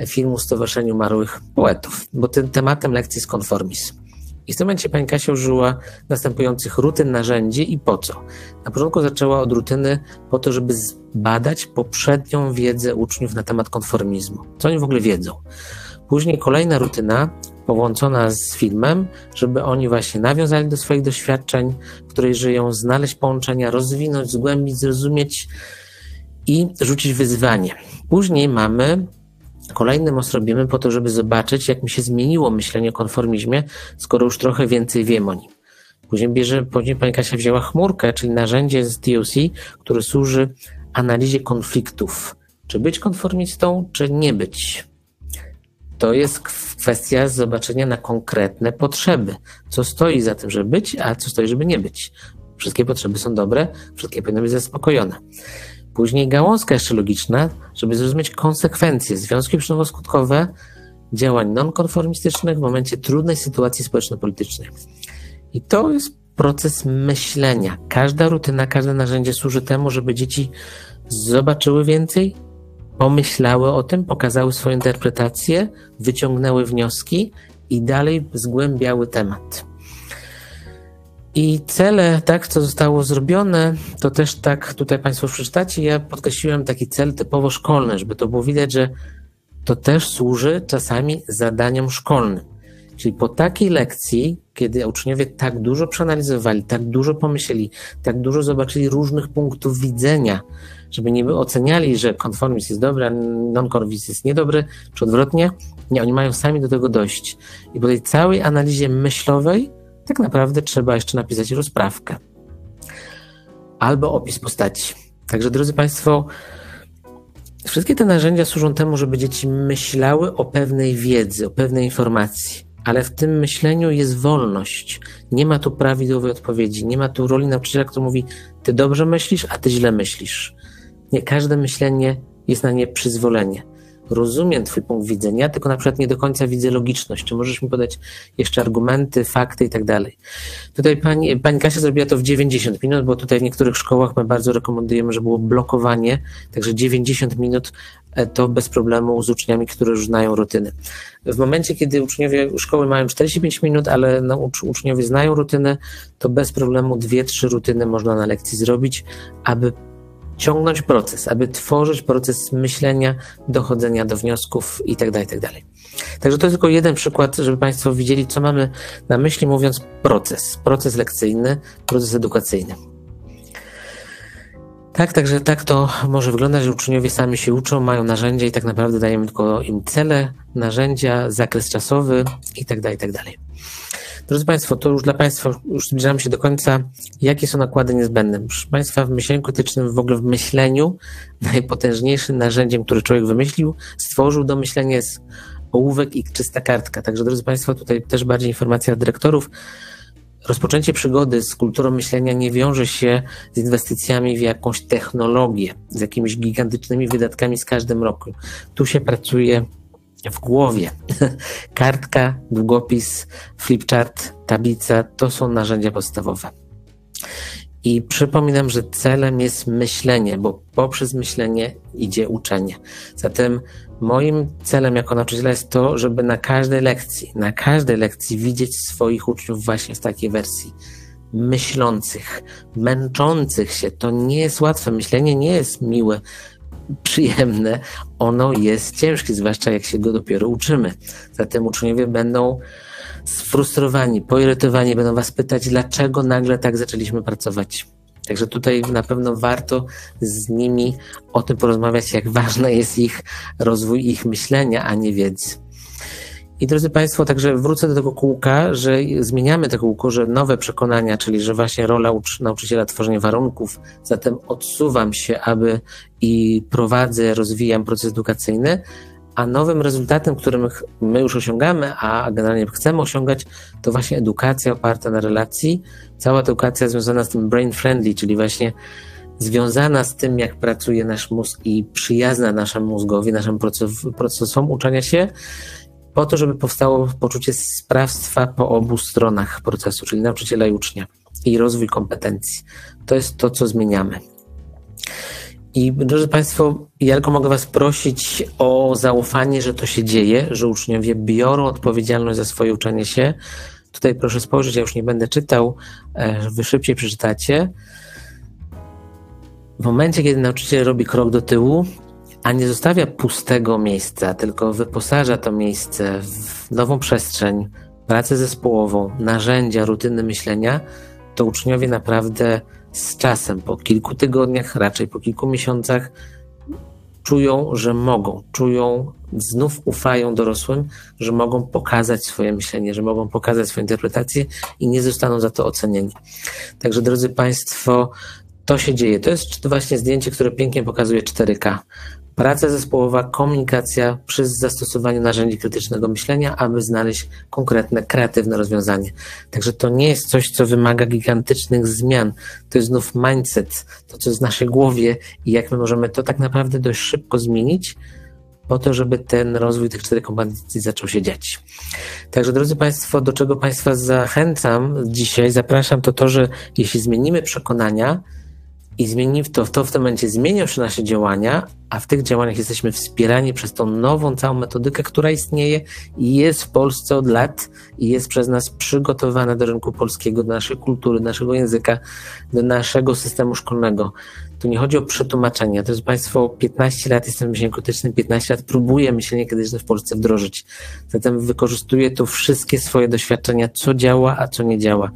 filmu Stowarzyszeniu Marłych Poetów, bo tym tematem lekcji jest konformizm. I w tym momencie pani Kasia użyła następujących rutyn, narzędzi i po co. Na początku zaczęła od rutyny po to, żeby zbadać poprzednią wiedzę uczniów na temat konformizmu. Co oni w ogóle wiedzą. Później kolejna rutyna połączona z filmem, żeby oni właśnie nawiązali do swoich doświadczeń, w której żyją, znaleźć połączenia, rozwinąć, zgłębić, zrozumieć i rzucić wyzwanie. Później mamy Kolejny most robimy po to, żeby zobaczyć, jak mi się zmieniło myślenie o konformizmie, skoro już trochę więcej wiem o nim. Później bierze, później pani Kasia wzięła chmurkę, czyli narzędzie z TOC, które służy analizie konfliktów. Czy być konformistą, czy nie być. To jest kwestia zobaczenia na konkretne potrzeby. Co stoi za tym, żeby być, a co stoi, żeby nie być. Wszystkie potrzeby są dobre, wszystkie powinny być zaspokojone. Później gałązka jeszcze logiczna, żeby zrozumieć konsekwencje, związki przyczynowo-skutkowe działań nonkonformistycznych w momencie trudnej sytuacji społeczno-politycznej. I to jest proces myślenia. Każda rutyna, każde narzędzie służy temu, żeby dzieci zobaczyły więcej, pomyślały o tym, pokazały swoją interpretację, wyciągnęły wnioski i dalej zgłębiały temat. I cele, tak, co zostało zrobione, to też tak tutaj Państwo przeczytacie. Ja podkreśliłem taki cel typowo szkolny, żeby to było widać, że to też służy czasami zadaniom szkolnym. Czyli po takiej lekcji, kiedy uczniowie tak dużo przeanalizowali, tak dużo pomyśleli, tak dużo zobaczyli różnych punktów widzenia, żeby nie oceniali, że konformizm jest dobry, a non-konformizm jest niedobry, czy odwrotnie. Nie, oni mają sami do tego dojść. I po tej całej analizie myślowej tak naprawdę trzeba jeszcze napisać rozprawkę albo opis postaci. Także, drodzy Państwo, wszystkie te narzędzia służą temu, żeby dzieci myślały o pewnej wiedzy, o pewnej informacji, ale w tym myśleniu jest wolność. Nie ma tu prawidłowej odpowiedzi, nie ma tu roli nauczyciela, który mówi: Ty dobrze myślisz, a ty źle myślisz. Nie, każde myślenie jest na nie przyzwolenie rozumiem Twój punkt widzenia, tylko na przykład nie do końca widzę logiczność. Czy możesz mi podać jeszcze argumenty, fakty i tak dalej. Tutaj pani, pani Kasia zrobiła to w 90 minut, bo tutaj w niektórych szkołach my bardzo rekomendujemy, żeby było blokowanie, także 90 minut e, to bez problemu z uczniami, którzy już znają rutyny. W momencie, kiedy uczniowie szkoły mają 45 minut, ale no, uczniowie znają rutynę, to bez problemu dwie, trzy rutyny można na lekcji zrobić, aby ciągnąć proces, aby tworzyć proces myślenia, dochodzenia do wniosków itd., tak itd. Tak także to jest tylko jeden przykład, żeby Państwo widzieli, co mamy na myśli, mówiąc proces, proces lekcyjny, proces edukacyjny. Tak, także tak to może wyglądać, że uczniowie sami się uczą, mają narzędzia i tak naprawdę dajemy tylko im cele, narzędzia, zakres czasowy itd., tak itd. Drodzy Państwo, to już dla Państwa, już zbliżamy się do końca. Jakie są nakłady niezbędne? Proszę Państwa, w myśleniu krytycznym, w ogóle w myśleniu, [LAUGHS] najpotężniejszym narzędziem, które człowiek wymyślił, stworzył do myślenia jest ołówek i czysta kartka. Także, drodzy Państwo, tutaj też bardziej informacja od dyrektorów. Rozpoczęcie przygody z kulturą myślenia nie wiąże się z inwestycjami w jakąś technologię, z jakimiś gigantycznymi wydatkami z każdym rokiem. Tu się pracuje w głowie. [LAUGHS] Kartka, długopis, flipchart, tablica to są narzędzia podstawowe. I przypominam, że celem jest myślenie, bo poprzez myślenie idzie uczenie. Zatem moim celem jako nauczyciela jest to, żeby na każdej lekcji, na każdej lekcji widzieć swoich uczniów właśnie w takiej wersji myślących, męczących się. To nie jest łatwe. Myślenie nie jest miłe przyjemne, ono jest ciężkie, zwłaszcza jak się go dopiero uczymy. Zatem uczniowie będą sfrustrowani, poirytowani, będą was pytać, dlaczego nagle tak zaczęliśmy pracować. Także tutaj na pewno warto z nimi o tym porozmawiać, jak ważny jest ich rozwój, ich myślenia, a nie wiedzy. I drodzy Państwo, także wrócę do tego kółka, że zmieniamy to kółko, że nowe przekonania, czyli że właśnie rola nauczyciela tworzenie warunków, zatem odsuwam się, aby i prowadzę, rozwijam proces edukacyjny, a nowym rezultatem, którym my już osiągamy, a generalnie chcemy osiągać, to właśnie edukacja oparta na relacji. Cała edukacja związana z tym brain friendly, czyli właśnie związana z tym, jak pracuje nasz mózg i przyjazna naszemu mózgowi, naszym procesom uczenia się po to, żeby powstało poczucie sprawstwa po obu stronach procesu, czyli nauczyciela i ucznia. i rozwój kompetencji. To jest to, co zmieniamy. I drodzy Państwo, ja tylko mogę Was prosić o zaufanie, że to się dzieje, że uczniowie biorą odpowiedzialność za swoje uczenie się. Tutaj proszę spojrzeć, ja już nie będę czytał, e, Wy szybciej przeczytacie. W momencie, kiedy nauczyciel robi krok do tyłu, a nie zostawia pustego miejsca, tylko wyposaża to miejsce w nową przestrzeń, pracę zespołową, narzędzia, rutyny myślenia, to uczniowie naprawdę z czasem, po kilku tygodniach, raczej po kilku miesiącach, czują, że mogą, czują, znów ufają dorosłym, że mogą pokazać swoje myślenie, że mogą pokazać swoje interpretacje i nie zostaną za to ocenieni. Także drodzy Państwo, to się dzieje. To jest właśnie zdjęcie, które pięknie pokazuje 4K. Praca zespołowa, komunikacja przy zastosowaniu narzędzi krytycznego myślenia, aby znaleźć konkretne, kreatywne rozwiązanie. Także to nie jest coś, co wymaga gigantycznych zmian. To jest znów mindset, to co jest w naszej głowie i jak my możemy to tak naprawdę dość szybko zmienić, po to, żeby ten rozwój tych czterech kompetencji zaczął się dziać. Także drodzy Państwo, do czego Państwa zachęcam dzisiaj, zapraszam to to, że jeśli zmienimy przekonania, i zmieni to, to w tym momencie zmienią się nasze działania, a w tych działaniach jesteśmy wspierani przez tą nową całą metodykę, która istnieje i jest w Polsce od lat i jest przez nas przygotowana do rynku polskiego, do naszej kultury, naszego języka, do naszego systemu szkolnego. Tu nie chodzi o przetłumaczenie. To jest Państwo 15 lat jestem myśleniem krytycznym, 15 lat próbuję myślenie krytyczne w Polsce wdrożyć. Zatem wykorzystuję tu wszystkie swoje doświadczenia, co działa, a co nie działa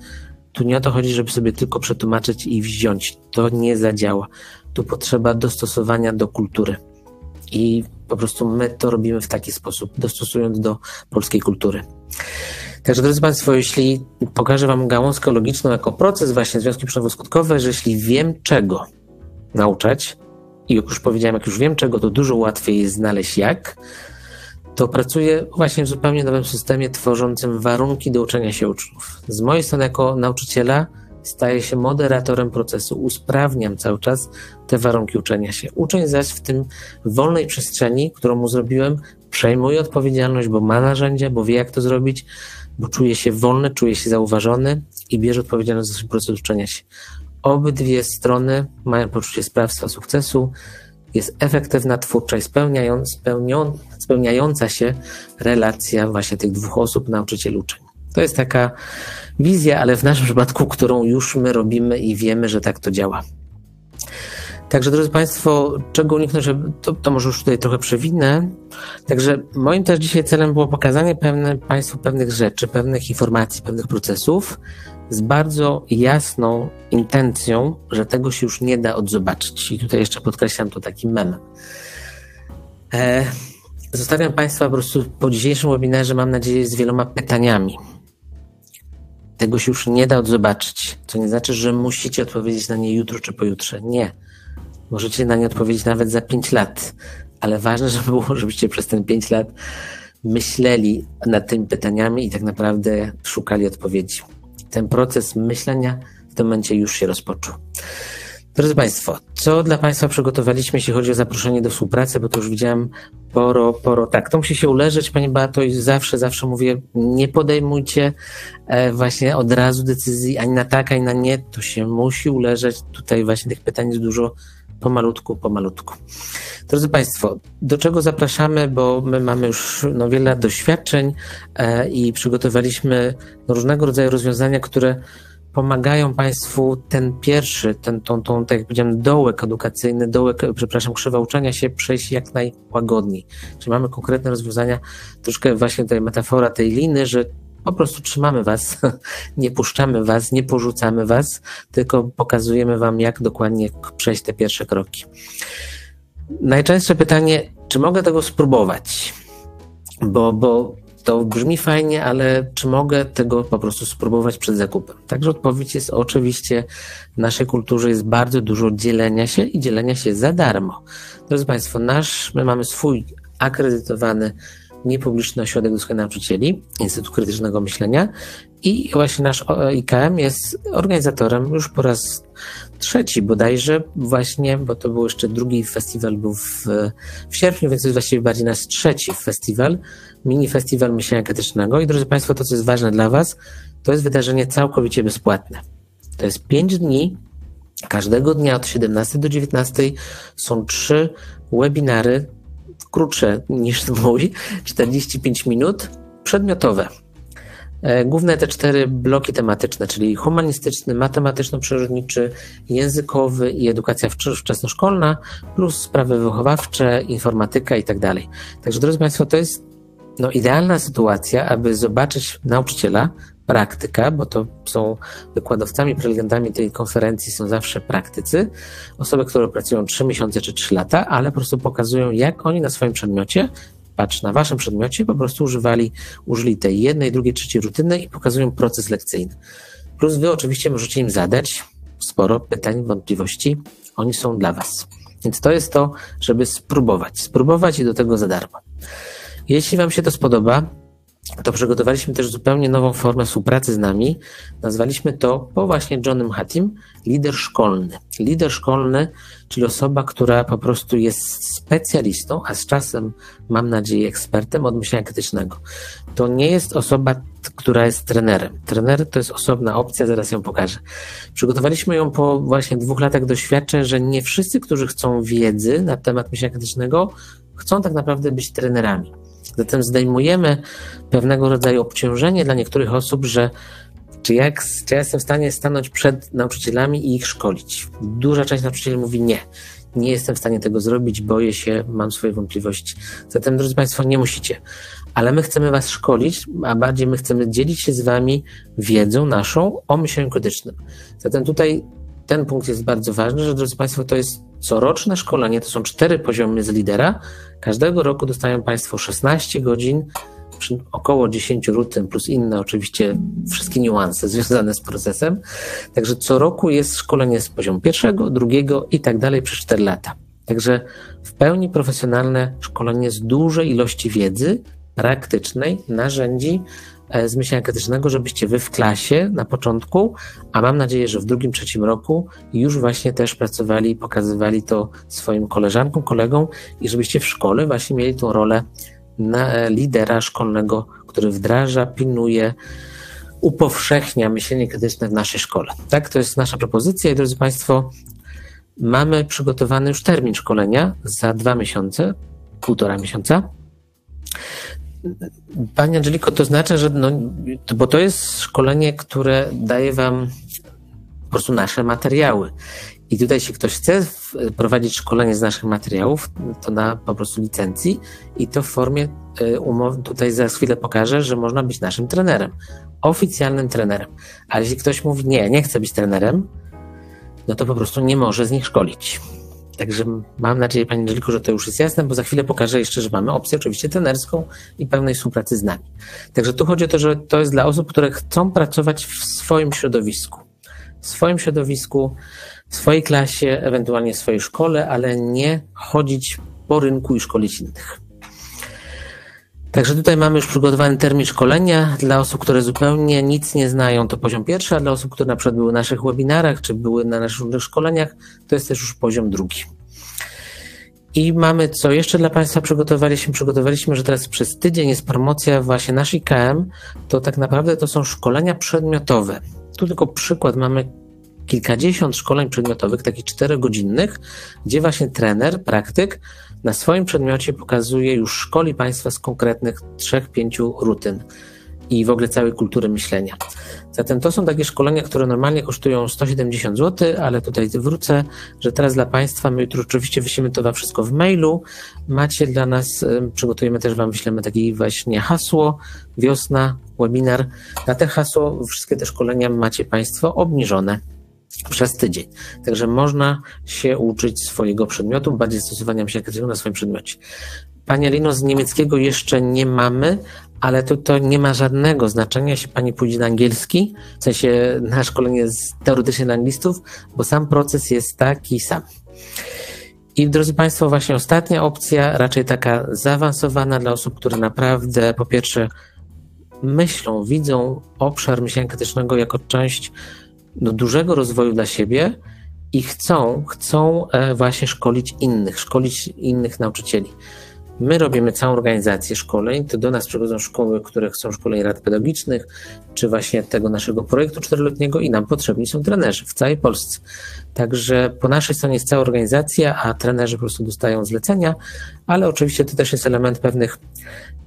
tu nie o to chodzi, żeby sobie tylko przetłumaczyć i wziąć. To nie zadziała. Tu potrzeba dostosowania do kultury. I po prostu my to robimy w taki sposób, dostosując do polskiej kultury. Także drodzy Państwo, jeśli pokażę Wam gałązkę logiczną jako proces, właśnie związki przyczynowo-skutkowe, że jeśli wiem czego nauczać, i jak już powiedziałem, jak już wiem czego, to dużo łatwiej jest znaleźć jak, to pracuję właśnie w zupełnie nowym systemie tworzącym warunki do uczenia się uczniów. Z mojej strony, jako nauczyciela, staję się moderatorem procesu, usprawniam cały czas te warunki uczenia się. Uczeń zaś w tym wolnej przestrzeni, którą mu zrobiłem, przejmuje odpowiedzialność, bo ma narzędzia, bo wie, jak to zrobić, bo czuje się wolny, czuje się zauważony i bierze odpowiedzialność za swój proces uczenia się. Obydwie strony mają poczucie sprawstwa sukcesu, jest efektywna, twórcza i spełniająca się relacja właśnie tych dwóch osób, nauczyciel uczeń. To jest taka wizja, ale w naszym przypadku, którą już my robimy i wiemy, że tak to działa. Także, drodzy Państwo, czego uniknąć, to, to może już tutaj trochę przewinę. Także moim też dzisiaj celem było pokazanie pewne, Państwu pewnych rzeczy, pewnych informacji, pewnych procesów, z bardzo jasną intencją, że tego się już nie da odzobaczyć. I tutaj jeszcze podkreślam to takim memem. E, zostawiam Państwa po prostu po dzisiejszym webinarze, mam nadzieję, z wieloma pytaniami. Tego się już nie da odzobaczyć, co nie znaczy, że musicie odpowiedzieć na nie jutro czy pojutrze. Nie. Możecie na nie odpowiedzieć nawet za 5 lat, ale ważne, żeby było, żebyście przez ten 5 lat myśleli nad tymi pytaniami i tak naprawdę szukali odpowiedzi ten proces myślenia w tym momencie już się rozpoczął. Drodzy Państwo, co dla Państwa przygotowaliśmy, jeśli chodzi o zaproszenie do współpracy, bo to już widziałem poro, poro. Tak, to musi się uleżeć, Pani Beato, i zawsze, zawsze mówię, nie podejmujcie e, właśnie od razu decyzji ani na tak, ani na nie. To się musi uleżeć. Tutaj właśnie tych pytań jest dużo pomalutku, pomalutku. Drodzy Państwo, do czego zapraszamy, bo my mamy już no, wiele doświadczeń e, i przygotowaliśmy różnego rodzaju rozwiązania, które pomagają Państwu ten pierwszy, ten, tą, tą, tak jak powiedziałem, dołek edukacyjny, dołek, przepraszam, krzywa uczenia się przejść jak najłagodniej. Czyli mamy konkretne rozwiązania, troszkę właśnie tutaj metafora tej liny, że po prostu trzymamy Was, [LAUGHS] nie puszczamy Was, nie porzucamy Was, tylko pokazujemy Wam, jak dokładnie przejść te pierwsze kroki. Najczęstsze pytanie, czy mogę tego spróbować? Bo, bo to brzmi fajnie, ale czy mogę tego po prostu spróbować przed zakupem? Także odpowiedź jest oczywiście w naszej kulturze jest bardzo dużo dzielenia się i dzielenia się za darmo. Drodzy Państwo, nasz, my mamy swój akredytowany niepubliczny ośrodek do nauczycieli, Instytut Krytycznego Myślenia i właśnie nasz IKM jest organizatorem już po raz trzeci bodajże właśnie, bo to był jeszcze drugi festiwal był w, w sierpniu, więc to jest właściwie bardziej nasz trzeci festiwal, mini festiwal myślenia krytycznego i drodzy Państwo, to co jest ważne dla Was, to jest wydarzenie całkowicie bezpłatne. To jest 5 dni. Każdego dnia od 17 do 19 są trzy webinary, krótsze niż [LAUGHS] mój, 45 minut, przedmiotowe. E, główne te cztery bloki tematyczne, czyli humanistyczny, matematyczno-przyrodniczy, językowy i edukacja wczesnoszkolna, plus sprawy wychowawcze, informatyka i tak dalej. Także drodzy Państwo, to jest no, idealna sytuacja, aby zobaczyć nauczyciela, praktyka, bo to są wykładowcami, prelegentami tej konferencji są zawsze praktycy, osoby, które pracują 3 miesiące czy 3 lata, ale po prostu pokazują, jak oni na swoim przedmiocie patrz, na waszym przedmiocie po prostu używali, użyli tej jednej, drugiej, trzeciej rutyny i pokazują proces lekcyjny. Plus wy oczywiście możecie im zadać sporo pytań, wątpliwości. Oni są dla was. Więc to jest to, żeby spróbować. Spróbować i do tego za darmo. Jeśli wam się to spodoba, to przygotowaliśmy też zupełnie nową formę współpracy z nami. Nazwaliśmy to po właśnie Johnem Hatim lider szkolny. Lider szkolny, czyli osoba, która po prostu jest specjalistą, a z czasem, mam nadzieję, ekspertem od myślenia krytycznego. To nie jest osoba, która jest trenerem. Trener to jest osobna opcja, zaraz ją pokażę. Przygotowaliśmy ją po właśnie dwóch latach doświadczeń, że nie wszyscy, którzy chcą wiedzy na temat myślenia krytycznego, chcą tak naprawdę być trenerami. Zatem zdejmujemy pewnego rodzaju obciążenie dla niektórych osób, że czy, jak, czy ja jestem w stanie stanąć przed nauczycielami i ich szkolić? Duża część nauczycieli mówi nie. Nie jestem w stanie tego zrobić, boję się, mam swoje wątpliwości. Zatem, drodzy Państwo, nie musicie. Ale my chcemy Was szkolić, a bardziej my chcemy dzielić się z Wami wiedzą naszą o myśleniu krytycznym. Zatem tutaj ten punkt jest bardzo ważny, że drodzy Państwo, to jest coroczne szkolenie, to są cztery poziomy z lidera. Każdego roku dostają Państwo 16 godzin, około 10 rutyn, plus inne oczywiście wszystkie niuanse związane z procesem. Także co roku jest szkolenie z poziomu pierwszego, drugiego i tak dalej przez 4 lata. Także w pełni profesjonalne szkolenie z dużej ilości wiedzy praktycznej, narzędzi, z myślenia krytycznego, żebyście wy w klasie na początku, a mam nadzieję, że w drugim, trzecim roku już właśnie też pracowali i pokazywali to swoim koleżankom, kolegom i żebyście w szkole właśnie mieli tą rolę e, lidera szkolnego, który wdraża, pilnuje, upowszechnia myślenie krytyczne w naszej szkole. Tak, to jest nasza propozycja i drodzy Państwo, mamy przygotowany już termin szkolenia za dwa miesiące, półtora miesiąca. Pani Angeliko, to znaczy, że no, bo to jest szkolenie, które daje Wam po prostu nasze materiały. I tutaj, jeśli ktoś chce prowadzić szkolenie z naszych materiałów, to na po prostu licencji i to w formie y, umowy, tutaj za chwilę pokażę, że można być naszym trenerem, oficjalnym trenerem. Ale jeśli ktoś mówi, nie, nie chcę być trenerem, no to po prostu nie może z nich szkolić. Także mam nadzieję, Pani Angeliko, że to już jest jasne, bo za chwilę pokażę jeszcze, że mamy opcję oczywiście trenerską i pełnej współpracy z nami. Także tu chodzi o to, że to jest dla osób, które chcą pracować w swoim środowisku. W swoim środowisku, w swojej klasie, ewentualnie w swojej szkole, ale nie chodzić po rynku i szkolić innych. Także tutaj mamy już przygotowany termin szkolenia dla osób, które zupełnie nic nie znają, to poziom pierwszy, a dla osób, które na przykład były na naszych webinarach, czy były na naszych różnych szkoleniach, to jest też już poziom drugi. I mamy, co jeszcze dla Państwa przygotowaliśmy? Przygotowaliśmy, że teraz przez tydzień jest promocja właśnie naszej IKM, to tak naprawdę to są szkolenia przedmiotowe. Tu tylko przykład, mamy kilkadziesiąt szkoleń przedmiotowych, takich czterogodzinnych, gdzie właśnie trener, praktyk na swoim przedmiocie pokazuje, już szkoli Państwa z konkretnych trzech, pięciu rutyn i w ogóle całej kultury myślenia. Zatem to są takie szkolenia, które normalnie kosztują 170 zł, ale tutaj wrócę, że teraz dla Państwa, my jutro oczywiście wyślemy to Wam wszystko w mailu, macie dla nas, przygotujemy też Wam, wyślemy takie właśnie hasło, wiosna, webinar. Na te hasło wszystkie te szkolenia macie Państwo obniżone przez tydzień. Także można się uczyć swojego przedmiotu, bardziej stosowania myślenia na swoim przedmiocie. Pani Alino, z niemieckiego jeszcze nie mamy, ale to, to nie ma żadnego znaczenia, jeśli Pani pójdzie na angielski, w sensie na szkolenie jest teoretycznie dla anglistów, bo sam proces jest taki sam. I drodzy Państwo, właśnie ostatnia opcja, raczej taka zaawansowana dla osób, które naprawdę po pierwsze myślą, widzą obszar myślenia krytycznego jako część do dużego rozwoju dla siebie i chcą, chcą e, właśnie szkolić innych, szkolić innych nauczycieli. My robimy całą organizację szkoleń, to do nas przychodzą szkoły, które chcą szkoleń rad pedagogicznych, czy właśnie tego naszego projektu czteroletniego i nam potrzebni są trenerzy w całej Polsce. Także po naszej stronie jest cała organizacja, a trenerzy po prostu dostają zlecenia, ale oczywiście to też jest element pewnych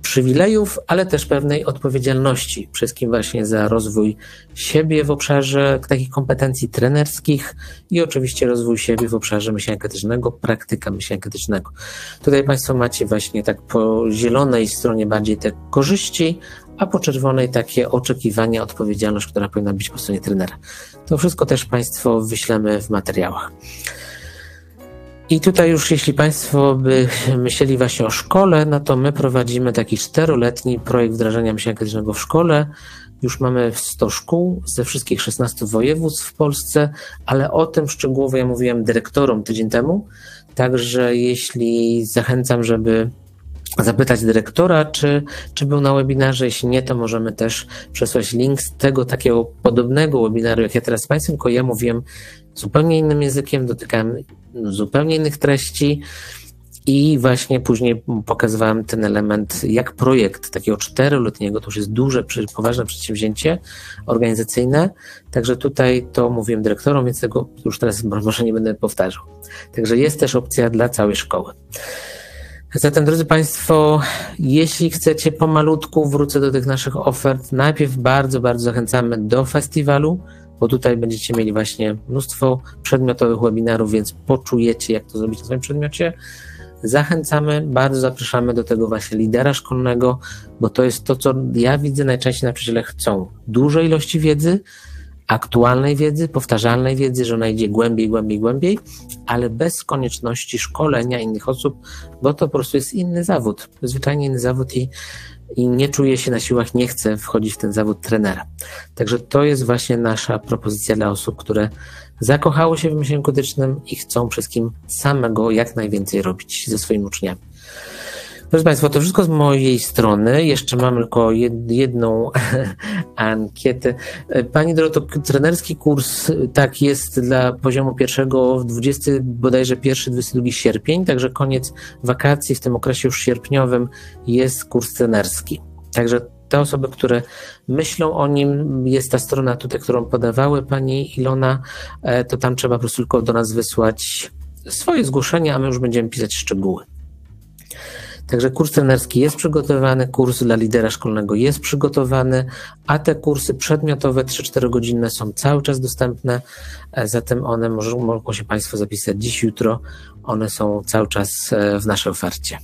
przywilejów, ale też pewnej odpowiedzialności. Wszystkim właśnie za rozwój siebie w obszarze takich kompetencji trenerskich i oczywiście rozwój siebie w obszarze myślenia krytycznego, praktyka myślenia krytycznego. Tutaj Państwo macie właśnie tak po zielonej stronie bardziej te korzyści, a po czerwonej takie oczekiwania, odpowiedzialność, która powinna być po stronie trenera. To wszystko też Państwo wyślemy w materiałach. I tutaj już jeśli Państwo by myśleli właśnie o szkole, no to my prowadzimy taki czteroletni projekt wdrażania myślenia krytycznego w szkole. Już mamy 100 szkół ze wszystkich 16 województw w Polsce, ale o tym szczegółowo ja mówiłem dyrektorom tydzień temu. Także jeśli zachęcam, żeby zapytać dyrektora, czy, czy był na webinarze. Jeśli nie, to możemy też przesłać link z tego takiego podobnego webinaru, jak ja teraz z Państwem, tylko ja mówiłem zupełnie innym językiem, dotykałem zupełnie innych treści. I właśnie później pokazywałem ten element, jak projekt takiego czteroletniego, to już jest duże, poważne przedsięwzięcie organizacyjne. Także tutaj to mówiłem dyrektorom, więc tego już teraz [LAUGHS] może nie będę powtarzał. Także jest też opcja dla całej szkoły. Zatem, drodzy Państwo, jeśli chcecie pomalutku, wrócę do tych naszych ofert. Najpierw bardzo, bardzo zachęcamy do festiwalu, bo tutaj będziecie mieli właśnie mnóstwo przedmiotowych webinarów, więc poczujecie, jak to zrobić na swoim przedmiocie. Zachęcamy, bardzo zapraszamy do tego właśnie lidera szkolnego, bo to jest to, co ja widzę najczęściej nauczyciele chcą. Duże ilości wiedzy, aktualnej wiedzy, powtarzalnej wiedzy, że ona idzie głębiej, głębiej, głębiej, ale bez konieczności szkolenia innych osób, bo to po prostu jest inny zawód, zwyczajnie inny zawód i, i nie czuje się na siłach, nie chce wchodzić w ten zawód trenera. Także to jest właśnie nasza propozycja dla osób, które zakochały się w myśleniu krytycznym i chcą wszystkim samego jak najwięcej robić ze swoimi uczniami. Proszę Państwa, to wszystko z mojej strony. Jeszcze mam tylko jedną [LAUGHS] ankietę. Pani Doroto, trenerski kurs tak jest dla poziomu pierwszego 20 bodajże 1-22 sierpień, także koniec wakacji w tym okresie już sierpniowym jest kurs trenerski. Także te osoby, które myślą o nim, jest ta strona tutaj, którą podawały Pani Ilona, e, to tam trzeba po prostu tylko do nas wysłać swoje zgłoszenie, a my już będziemy pisać szczegóły. Także kurs trenerski jest przygotowany, kurs dla lidera szkolnego jest przygotowany, a te kursy przedmiotowe 3-4 godzinne są cały czas dostępne, e, zatem one mogą, mogą się Państwo zapisać dziś, jutro. One są cały czas e, w naszej ofercie.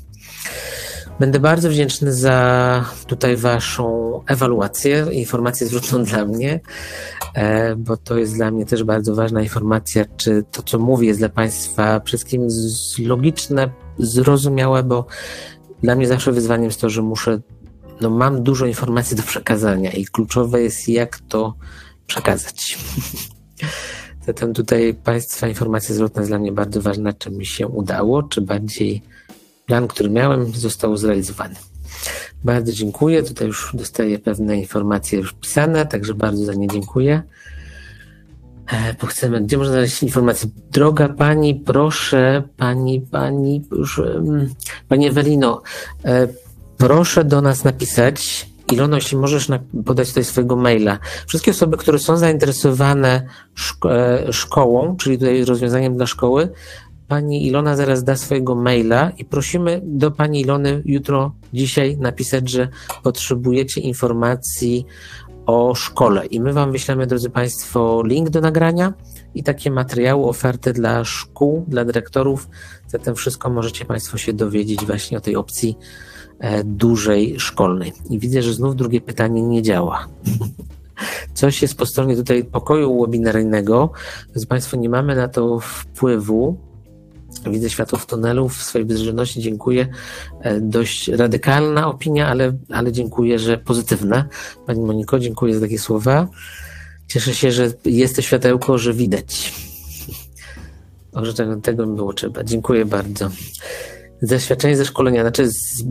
Będę bardzo wdzięczny za tutaj Waszą ewaluację, informację zwrotną dla mnie, e, bo to jest dla mnie też bardzo ważna informacja, czy to, co mówię, jest dla Państwa wszystkim logiczne, zrozumiałe, bo dla mnie zawsze wyzwaniem jest to, że muszę, no mam dużo informacji do przekazania i kluczowe jest, jak to przekazać. [LAUGHS] Zatem tutaj Państwa informacja zwrotna jest dla mnie bardzo ważna, czy mi się udało, czy bardziej plan, który miałem, został zrealizowany. Bardzo dziękuję. Tutaj już dostaję pewne informacje już pisane, także bardzo za nie dziękuję. E, bo chcemy, gdzie można znaleźć informacje? Droga pani, proszę, pani, pani, już, pani Ewelino, e, proszę do nas napisać. Ilono, jeśli możesz podać tutaj swojego maila. Wszystkie osoby, które są zainteresowane szko e, szkołą, czyli tutaj rozwiązaniem dla szkoły, pani Ilona zaraz da swojego maila i prosimy do pani Ilony jutro, dzisiaj napisać, że potrzebujecie informacji o szkole. I my Wam wyślemy, drodzy Państwo, link do nagrania i takie materiały, oferty dla szkół, dla dyrektorów. Zatem wszystko możecie Państwo się dowiedzieć właśnie o tej opcji e, dużej szkolnej. I widzę, że znów drugie pytanie nie działa. [LAUGHS] Coś jest po stronie tutaj pokoju webinaryjnego. Drodzy Państwo, nie mamy na to wpływu Widzę światło w tunelu, w swojej bezrzędności dziękuję. E, dość radykalna opinia, ale, ale dziękuję, że pozytywna. Pani Moniko, dziękuję za takie słowa. Cieszę się, że jest to światełko, że widać. [LAUGHS] Może tego, tego mi było trzeba. Dziękuję bardzo. Zaświadczenie ze szkolenia, znaczy z,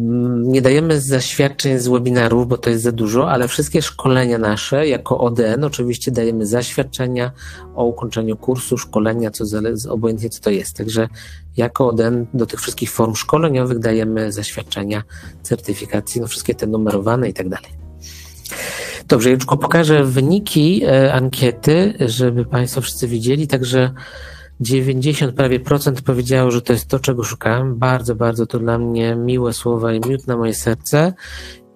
nie dajemy zaświadczeń z webinarów, bo to jest za dużo, ale wszystkie szkolenia nasze jako ODN oczywiście dajemy zaświadczenia o ukończeniu kursu, szkolenia, co zależy, obojętnie co to jest. Także jako ODN do tych wszystkich form szkoleniowych dajemy zaświadczenia, certyfikacji, no wszystkie te numerowane i tak dalej. Dobrze, już pokażę wyniki e, ankiety, żeby Państwo wszyscy widzieli, także 90 prawie procent powiedziało, że to jest to, czego szukałem. Bardzo, bardzo to dla mnie miłe słowa i miód na moje serce.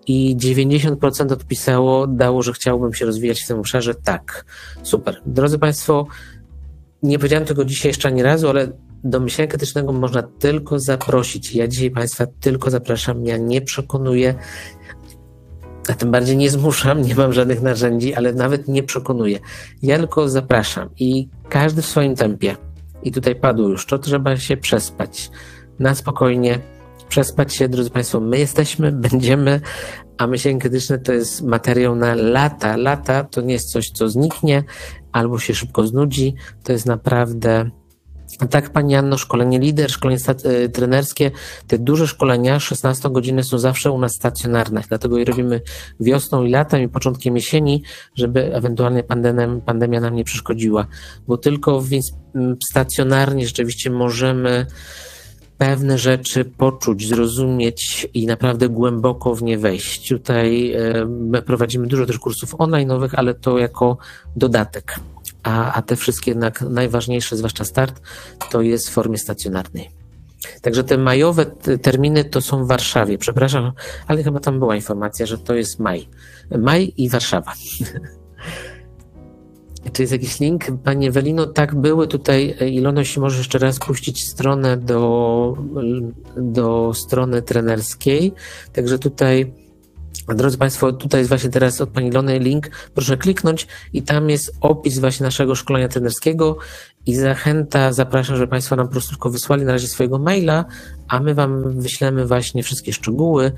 I 90% odpisało, dało, że chciałbym się rozwijać w tym obszarze. Tak. Super. Drodzy Państwo, nie powiedziałem tego dzisiaj jeszcze ani razu, ale do myślenia krytycznego można tylko zaprosić. Ja dzisiaj Państwa tylko zapraszam. Ja nie przekonuję, a tym bardziej nie zmuszam, nie mam żadnych narzędzi, ale nawet nie przekonuję. Ja tylko zapraszam i każdy w swoim tempie i tutaj padło już, to trzeba się przespać. Na spokojnie, przespać się, drodzy Państwo, my jesteśmy, [LAUGHS] będziemy, a myślenie krytyczne to jest materiał na lata. Lata to nie jest coś, co zniknie albo się szybko znudzi, to jest naprawdę tak, Pani Anno, szkolenie lider, szkolenie y, trenerskie, te duże szkolenia, 16 godziny są zawsze u nas stacjonarne, dlatego je robimy wiosną i latem i początkiem jesieni, żeby ewentualnie pandemia, pandemia nam nie przeszkodziła, bo tylko w, stacjonarnie rzeczywiście możemy pewne rzeczy poczuć, zrozumieć i naprawdę głęboko w nie wejść. Tutaj my prowadzimy dużo też kursów online'owych, ale to jako dodatek a, a te wszystkie jednak najważniejsze, zwłaszcza start, to jest w formie stacjonarnej. Także te majowe terminy to są w Warszawie. Przepraszam, ale chyba tam była informacja, że to jest maj. Maj i Warszawa. [LAUGHS] Czy jest jakiś link? Panie Welino, tak były tutaj. Ilono, jeśli możesz jeszcze raz puścić stronę do, do strony trenerskiej. Także tutaj Drodzy Państwo, tutaj jest właśnie teraz od Pani Lony link, proszę kliknąć i tam jest opis właśnie naszego szkolenia trenerskiego i zachęta, zapraszam, żeby Państwo nam po prostu tylko wysłali na razie swojego maila, a my Wam wyślemy właśnie wszystkie szczegóły,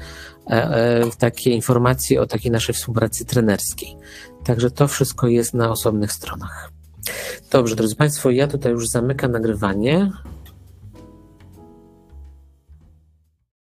e, e, takie informacje o takiej naszej współpracy trenerskiej. Także to wszystko jest na osobnych stronach. Dobrze, drodzy Państwo, ja tutaj już zamykam nagrywanie.